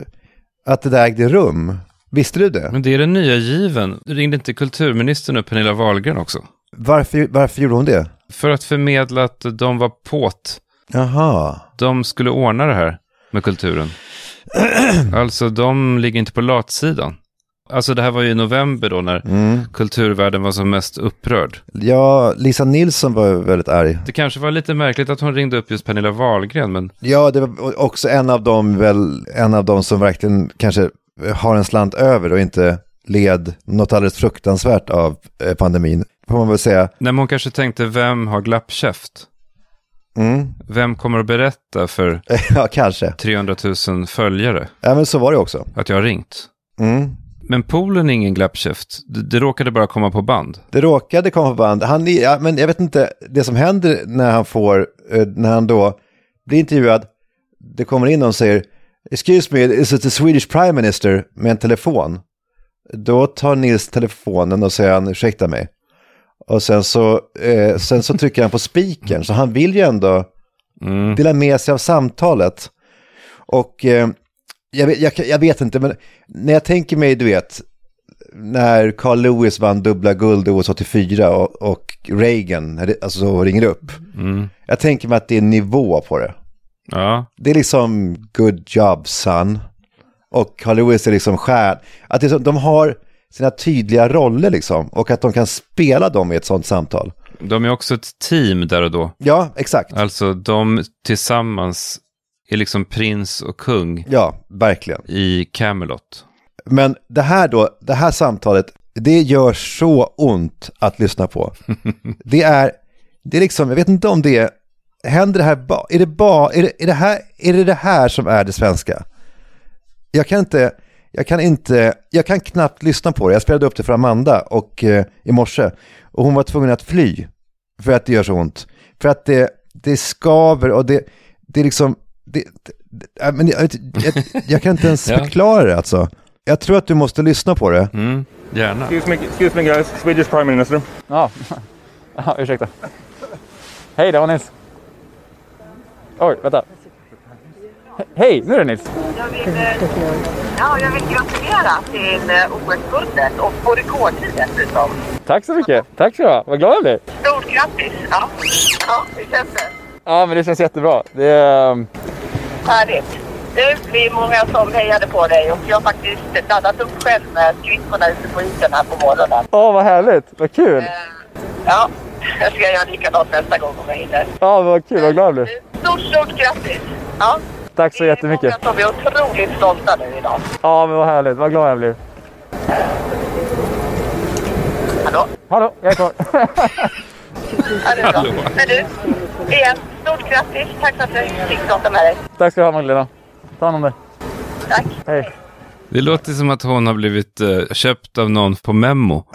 att det där ägde rum. Visste du det? Men det är den nya given. Ringde inte kulturministern upp Pernilla Wahlgren också? Varför, varför gjorde hon det? För att förmedla att de var påt. Jaha. De skulle ordna det här med kulturen. alltså, de ligger inte på latsidan. Alltså det här var ju i november då när Mm. kulturvärlden var som mest upprörd. Ja, Lisa Nilsson var väldigt arg. Det kanske var lite märkligt att hon ringde upp just Pernilla Wahlgren, men Ja, det var också en av dem, väl, en av dem som verkligen kanske har en slant över och inte led något alldeles fruktansvärt av eh, pandemin. Får man väl säga. nej, men hon kanske tänkte, vem har glappkäft? Mm. Vem kommer att berätta för ja, kanske. 300 000 följare Ja, men så var det också. att jag har ringt? Mm. Men Polen är ingen glappkäft. Det, det råkade bara komma på band. Det råkade komma på band. Han, ja, men jag vet inte, det som händer när han får, eh, när han då blir intervjuad, det kommer in någon och säger Excuse me, is it the Swedish Prime Minister? med en telefon. Då tar Nils telefonen och säger han, ursäkta mig. Och sen så, eh, sen så trycker han på spiken, så han vill ju ändå dela med sig av samtalet. Och eh, jag, vet, jag, jag vet inte, men när jag tänker mig, du vet, när Carl Lewis vann dubbla guld i OS 84 och, och Reagan alltså, så ringer upp. Mm. Jag tänker mig att det är nivå på det. Ja. Det är liksom good job son. Och Carl Lewis är liksom stjärn. Att det är så, de har sina tydliga roller liksom. Och att de kan spela dem i ett sånt samtal. De är också ett team där och då. Ja, exakt. Alltså de tillsammans är liksom prins och kung Ja, verkligen. i Camelot. Men det här då, det här samtalet, det gör så ont att lyssna på. Det är, det är liksom, jag vet inte om det är, händer det här, ba, är det bara, är det, är det här, är det det här som är det svenska? Jag kan inte, jag kan inte, jag kan knappt lyssna på det. Jag spelade upp det för Amanda och, eh, i morse och hon var tvungen att fly för att det gör så ont. För att det, det skaver och det, det är liksom, det, det, men jag, jag, jag kan inte ens Ja. förklara det alltså. Jag tror att du måste lyssna på det. Mm, gärna. Excuse me, excuse me guys, Swedish Prime Minister. Ja, ja ursäkta. Hej, det var Nils. Oj, vänta. He- Hej, nu är det Nils. Jag vill, eh, ja, jag vill gratulera till eh, OS-guldet och på rekordtid dessutom. Tack så mycket. Tack du ha. Vad glad jag blir. Stort grattis! Ja, ja hur känns det? Ja, men det känns jättebra. Det är... ehm, Härligt! Du, vi är många som hejade på dig och jag har faktiskt laddat upp själv med skridskorna ute på isen här på morgonen. Åh, vad härligt. Vad kul. Ja, jag ska göra likadant nästa gång om jag hinner. Ja, vad kul. Vad glad jag blir. Stort, stort grattis! Ja, Tack så jättemycket. jag som är otroligt stolta nu idag. Ja, men vad härligt. Vad glad jag blir. Hallå? Hallå, jag är kvar. Ja, bra. Men du, igen, stort grattis. Tack för att jag fick prata med dig. Tack ska du ha Magdalena. Ta hand om dig. Tack. Hej. Det låter som att hon har blivit eh, köpt av någon på Memo.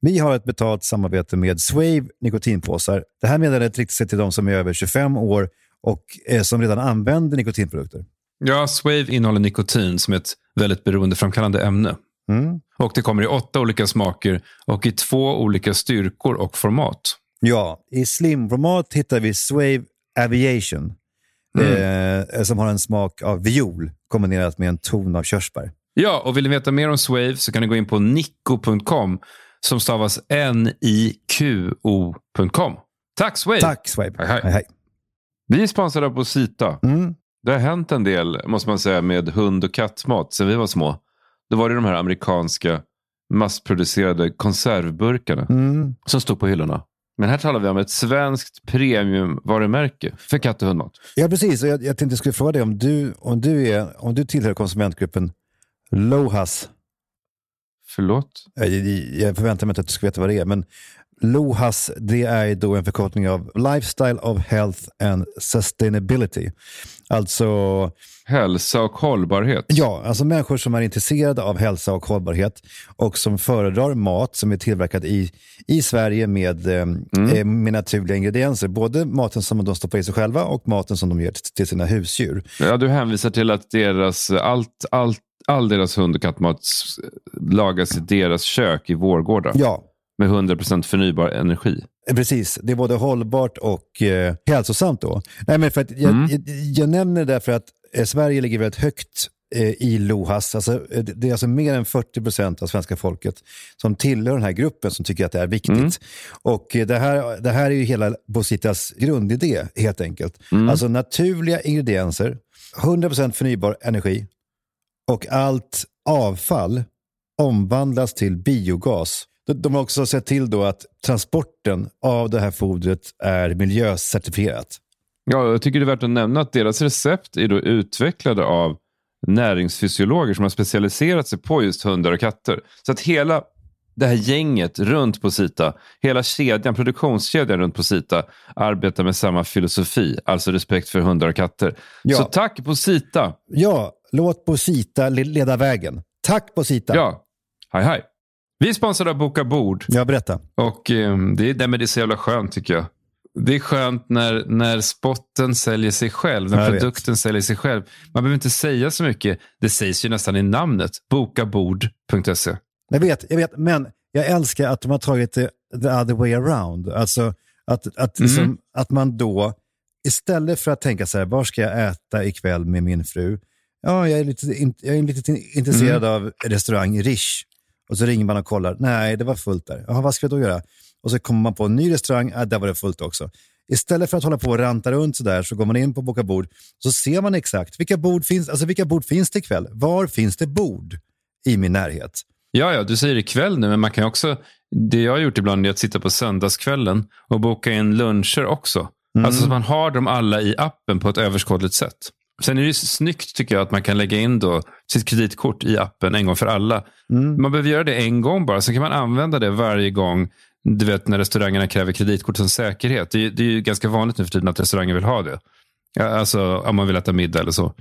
Vi har ett betalt samarbete med Swave nikotinpåsar. Det här meddelandet riktar sig till de som är över 25 år och eh, som redan använder nikotinprodukter. Ja, Swave innehåller nikotin som är ett väldigt beroendeframkallande ämne. Mm. Och det kommer i åtta olika smaker och i två olika styrkor och format. Ja, i slimformat hittar vi Swave Aviation eh, som har en smak av viol kombinerat med en ton av körsbär. Ja, och vill ni veta mer om Swave så kan ni gå in på nico.com som stavas N-I-Q-O.com. Tack Swave! Tack Swave! Hej, hej. Hej, hej. Vi är sponsrade av Posita. Mm. Det har hänt en del, måste man säga, med hund och kattmat sen vi var små. Då var det de här amerikanska massproducerade konservburkarna Mm. som stod på hyllorna. Men här talar vi om ett svenskt premiumvarumärke för katt och hundmat. Ja, precis. Och jag, jag tänkte jag skulle fråga dig om du, om, du är, om du tillhör konsumentgruppen LOHAS. Förlåt? Jag, jag förväntar mig inte att du ska veta vad det är, men LOHAS det är då en förkortning av Lifestyle of Health and Sustainability. Alltså Hälsa och hållbarhet. Ja, alltså människor som är intresserade av hälsa och hållbarhet och som föredrar mat som är tillverkad i, i Sverige med, eh, eh, med naturliga ingredienser. Både maten som de stoppar i sig själva och maten som de ger till, sina husdjur. Ja, du hänvisar till att deras, allt, allt, all deras hund och kattmat lagas i deras kök i Vårgårda. Ja. Med 100% förnybar energi. Eh, Precis, det är både hållbart och eh, hälsosamt då. Nej, men för att jag, Mm. jag, jag nämner det därför att eh, Sverige ligger väldigt högt eh, i LOHAS. Alltså, eh, det det är alltså mer än 40 procent av svenska folket som tillhör den här gruppen som tycker att det är viktigt. Mm. Och eh, det här, det här är ju hela Bositas grundidé helt enkelt. Mm. Alltså naturliga ingredienser, 100 procent förnybar energi och allt avfall omvandlas till biogas. De- har också sett till då att transporten av det här fodret är miljöcertifierat. Ja, jag tycker det är värt att nämna att deras recept är då utvecklade av näringsfysiologer som har specialiserat sig på just hundar och katter. Så att hela det här gänget runt på Sita, hela kedjan, produktionskedjan runt på Sita arbetar med samma filosofi, alltså respekt för hundar och katter. Ja. Så tack på Sita! Ja, låt Bosita le- leda vägen. Tack Bosita! Ja, hej hej. Vi är sponsrade av Boka Bord. Ja, berätta. Och eh, det, är, nej, men det är så jävla skönt tycker jag. Det är skönt när, när spotten säljer sig själv, när Jag vet. produkten säljer sig själv. Man behöver inte säga så mycket. Det sägs ju nästan i namnet. Bokabord.se. Jag vet, jag vet, men jag älskar att de har tagit det the other way around. Alltså att, att, Mm. liksom, att man då, istället för att tänka så här, var ska jag äta ikväll med min fru? Ja, jag är lite, jag är lite intresserad Mm. av restaurang Rish. Och så ringer man och kollar, nej, det var fullt där. Jaha, vad ska jag då göra? Och så kommer man på en ny restaurang, ja, där var det fullt också. Istället för att hålla på och ranta runt sådär så går man in på Boka Bord så ser man exakt vilka bord finns, alltså vilka bord finns det ikväll? Var finns det bord i min närhet? Ja, ja, du säger ikväll nu, men man kan också... Det jag har gjort ibland är att sitta på söndagskvällen och boka in luncher också. Mm. Alltså så man har dem alla i appen på ett överskådligt sätt. Sen är det snyggt tycker jag att man kan lägga in då sitt kreditkort i appen en gång för alla. Mm. Man behöver göra det en gång bara, sen kan man använda det varje gång du vet när restaurangerna kräver kreditkort som säkerhet. Det är, det är ju ganska vanligt nu för tiden att restauranger vill ha det. Alltså om man vill äta middag eller så.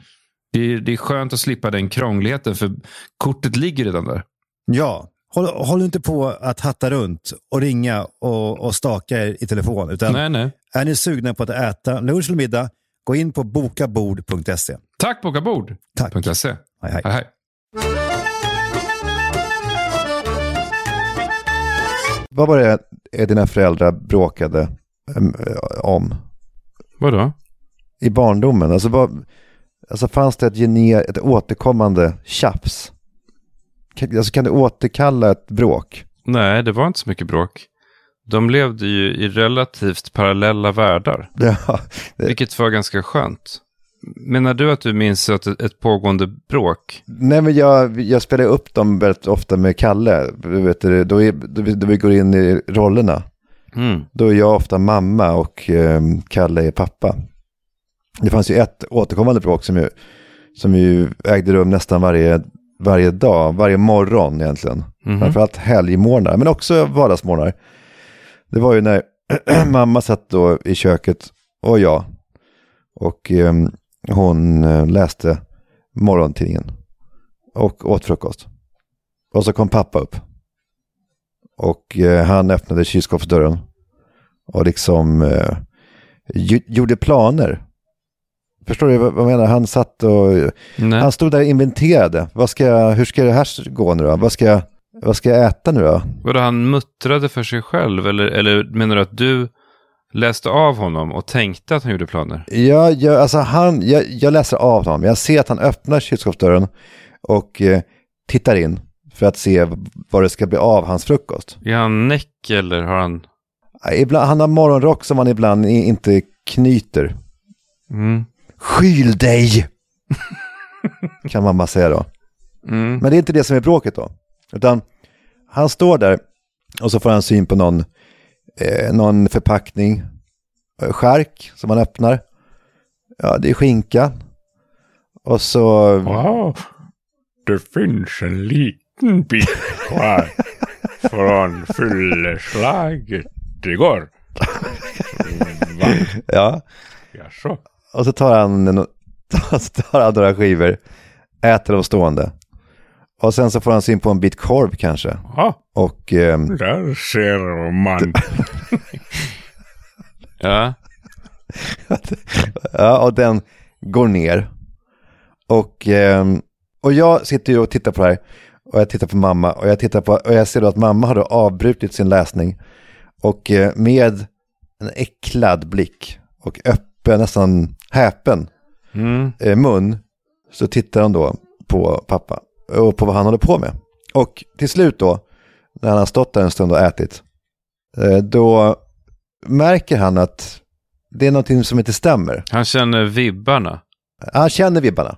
Det är, det är skönt att slippa den krångligheten för kortet ligger redan där. Ja, håll, håll inte på att hatta runt och ringa och, och staka er i telefon. Utan Nej, nej. Är ni sugna på att äta lunch eller middag, gå in på bokabord.se. Tack bokabord.se. Hej, hej. hej, hej. Vad var det dina föräldrar bråkade em, eh, om Vadå? i barndomen? Alltså, vad, alltså fanns det ett, gener, ett återkommande tjafs? Kan, alltså, kan du återkalla ett bråk? Nej, det var inte så mycket bråk. De levde ju i relativt parallella världar. Ja, Vilket var ganska skönt. Menar du att du minns ett, ett pågående bråk? Nej, men jag, jag spelar upp dem väldigt ofta med Kalle. Du Vet, då, är, då, vi- då vi går in i rollerna. Mm. Då är jag ofta mamma och eh, Kalle är pappa. Det fanns ju ett återkommande bråk som ju, som ju ägde rum nästan varje, varje dag, varje morgon egentligen. Mhm. Framförallt helgmorgnar, men också vardagsmorgnar. Det var ju när mamma satt då i köket och jag. Och eh, hon läste morgontidningen. Och åt frukost. Och så kom pappa upp. Och eh, han öppnade kylskåpsdörren. Och liksom eh, gjorde planer. Förstår du vad jag menar? Han satt och... Han stod där och inventerade. Vad ska jag, hur ska det här gå nu då? Vad ska, jag- vad ska jag äta nu då? Vadå, han muttrade för sig själv? Eller, eller menar du att du läste av honom och tänkte att han gjorde planer? Ja, jag, alltså han, jag, jag läser av honom. Jag ser att han öppnar kylskåpsdörren och eh, tittar in för att se vad det ska bli av hans frukost. Är han näck eller har han... Ibland, han har morgonrock som han ibland inte knyter. Mm. Skyl dig! kan mamma säga då. Mm. Men det är inte det som är bråket då. Utan han står där och så får han syn på någon, eh, någon förpackning, eh, skärk som han öppnar. Ja, det är skinka. Och så... Wow, det finns en liten bit kvar från fylleslaget igår. Va? Ja. Jaså? Och så tar han, så tar han några skivor, äter dem stående. Och sen så får han syn på en bit korv kanske. Ja. Och... ehm, Där ser man. Ja. ja, och den går ner. Och, ehm, och jag sitter ju och tittar på det här. Och jag tittar på mamma. Och jag, tittar på, och jag ser då att mamma har då avbrutit sin läsning. Och eh, med en äcklad blick och öppen, nästan häpen Mm. eh, mun. Så tittar hon då på pappa. Och på vad han håller på med. Och till slut då, när han har stått där en stund och ätit. eh, Då märker han att det är någonting som inte stämmer. Han känner vibbarna. Han känner vibbarna.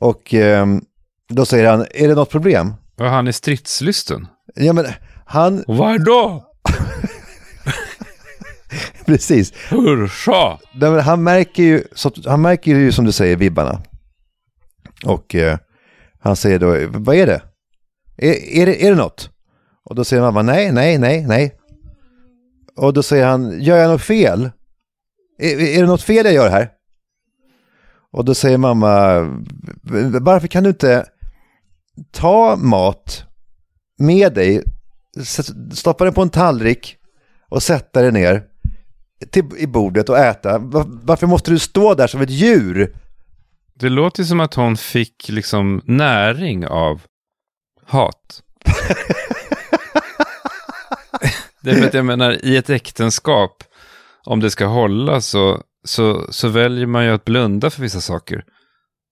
Och ehm, då säger han, är det något problem? Var han är stridslysten? Ja men han... Vad då? Precis. Hur så? Nej, men han, märker ju, han märker ju som du säger vibbarna. Och eh, han säger då, vad är det? Är, är det? är det något? Och då säger mamma, nej, nej, nej, nej. Och då säger han, gör jag något fel? Är, är det något fel jag gör här? Och då säger mamma, varför kan du inte ta mat med dig, stoppa den på en tallrik och sätta den ner till, i bordet och äta? Varför måste du stå där som ett djur? Det låter som att hon fick liksom näring av hat. det är för att jag menar, i ett äktenskap, om det ska hålla så, så, så väljer man ju att blunda för vissa saker.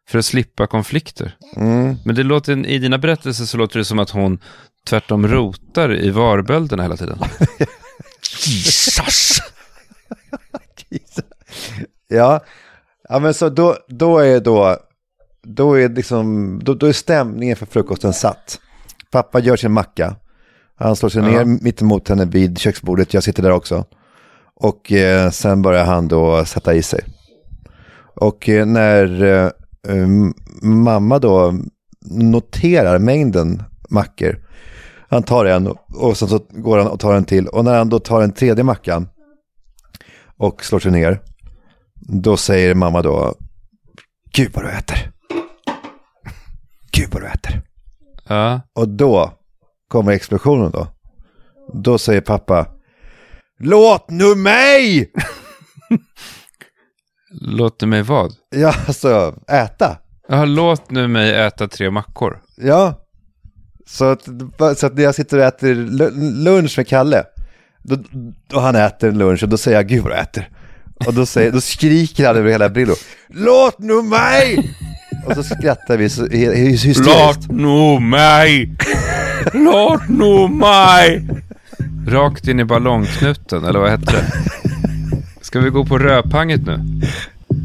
För att slippa konflikter. Mm. Men det låter, i dina berättelser så låter det som att hon tvärtom rotar i varbölderna hela tiden. Jesus! ja, ja men så då, då är då, då är liksom, då, då är stämningen för frukosten satt. Pappa gör sin macka. Han slår sig Ja. ner mitt emot henne vid köksbordet, jag sitter där också. Och eh, sen börjar han då sätta i sig. Och eh, när eh, mamma då noterar mängden mackor, han tar en och, sen så går han och tar en till. Och när han då tar en tredje mackan och slår sig ner, då säger mamma då, Gud vad du äter. Gud vad du äter. Ja. Och då kommer explosionen då. Då säger pappa, låt nu mig! Låt mig vad? Ja, alltså äta. Ja, låt nu mig äta tre mackor. Ja. Så att, så att när jag sitter och äter lu- lunch med Kalle, då, då han äter lunch och då säger jag, gud vad du äter. Och då, säger, då skriker han över hela Brillo, låt nu mig! Och så skrattar vi så, hy- hy- hysteriskt. Låt nu mig! Låt nu mig! Rakt in i ballongknuten, eller vad hette det? Ska vi gå på rödpanget nu?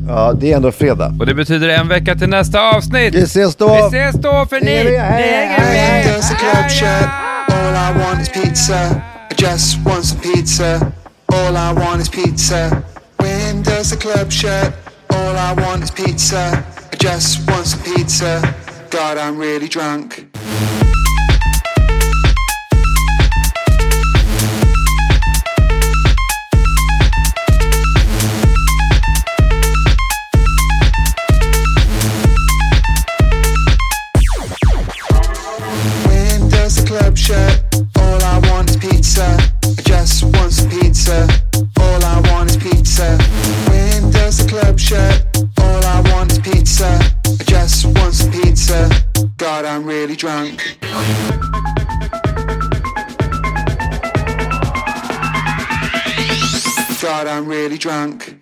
Ja, det är ändå fredag. Och det betyder en vecka till nästa avsnitt! Vi ses då! Vi ses då för ni! ni hänger med! Does the club shut? All I want is pizza. I just want some pizza. All I want is pizza. Does the club shut? All I want is pizza. I just want some pizza. God, I'm really drunk. When does the club shut? All I want really drunk. God, I'm really drunk.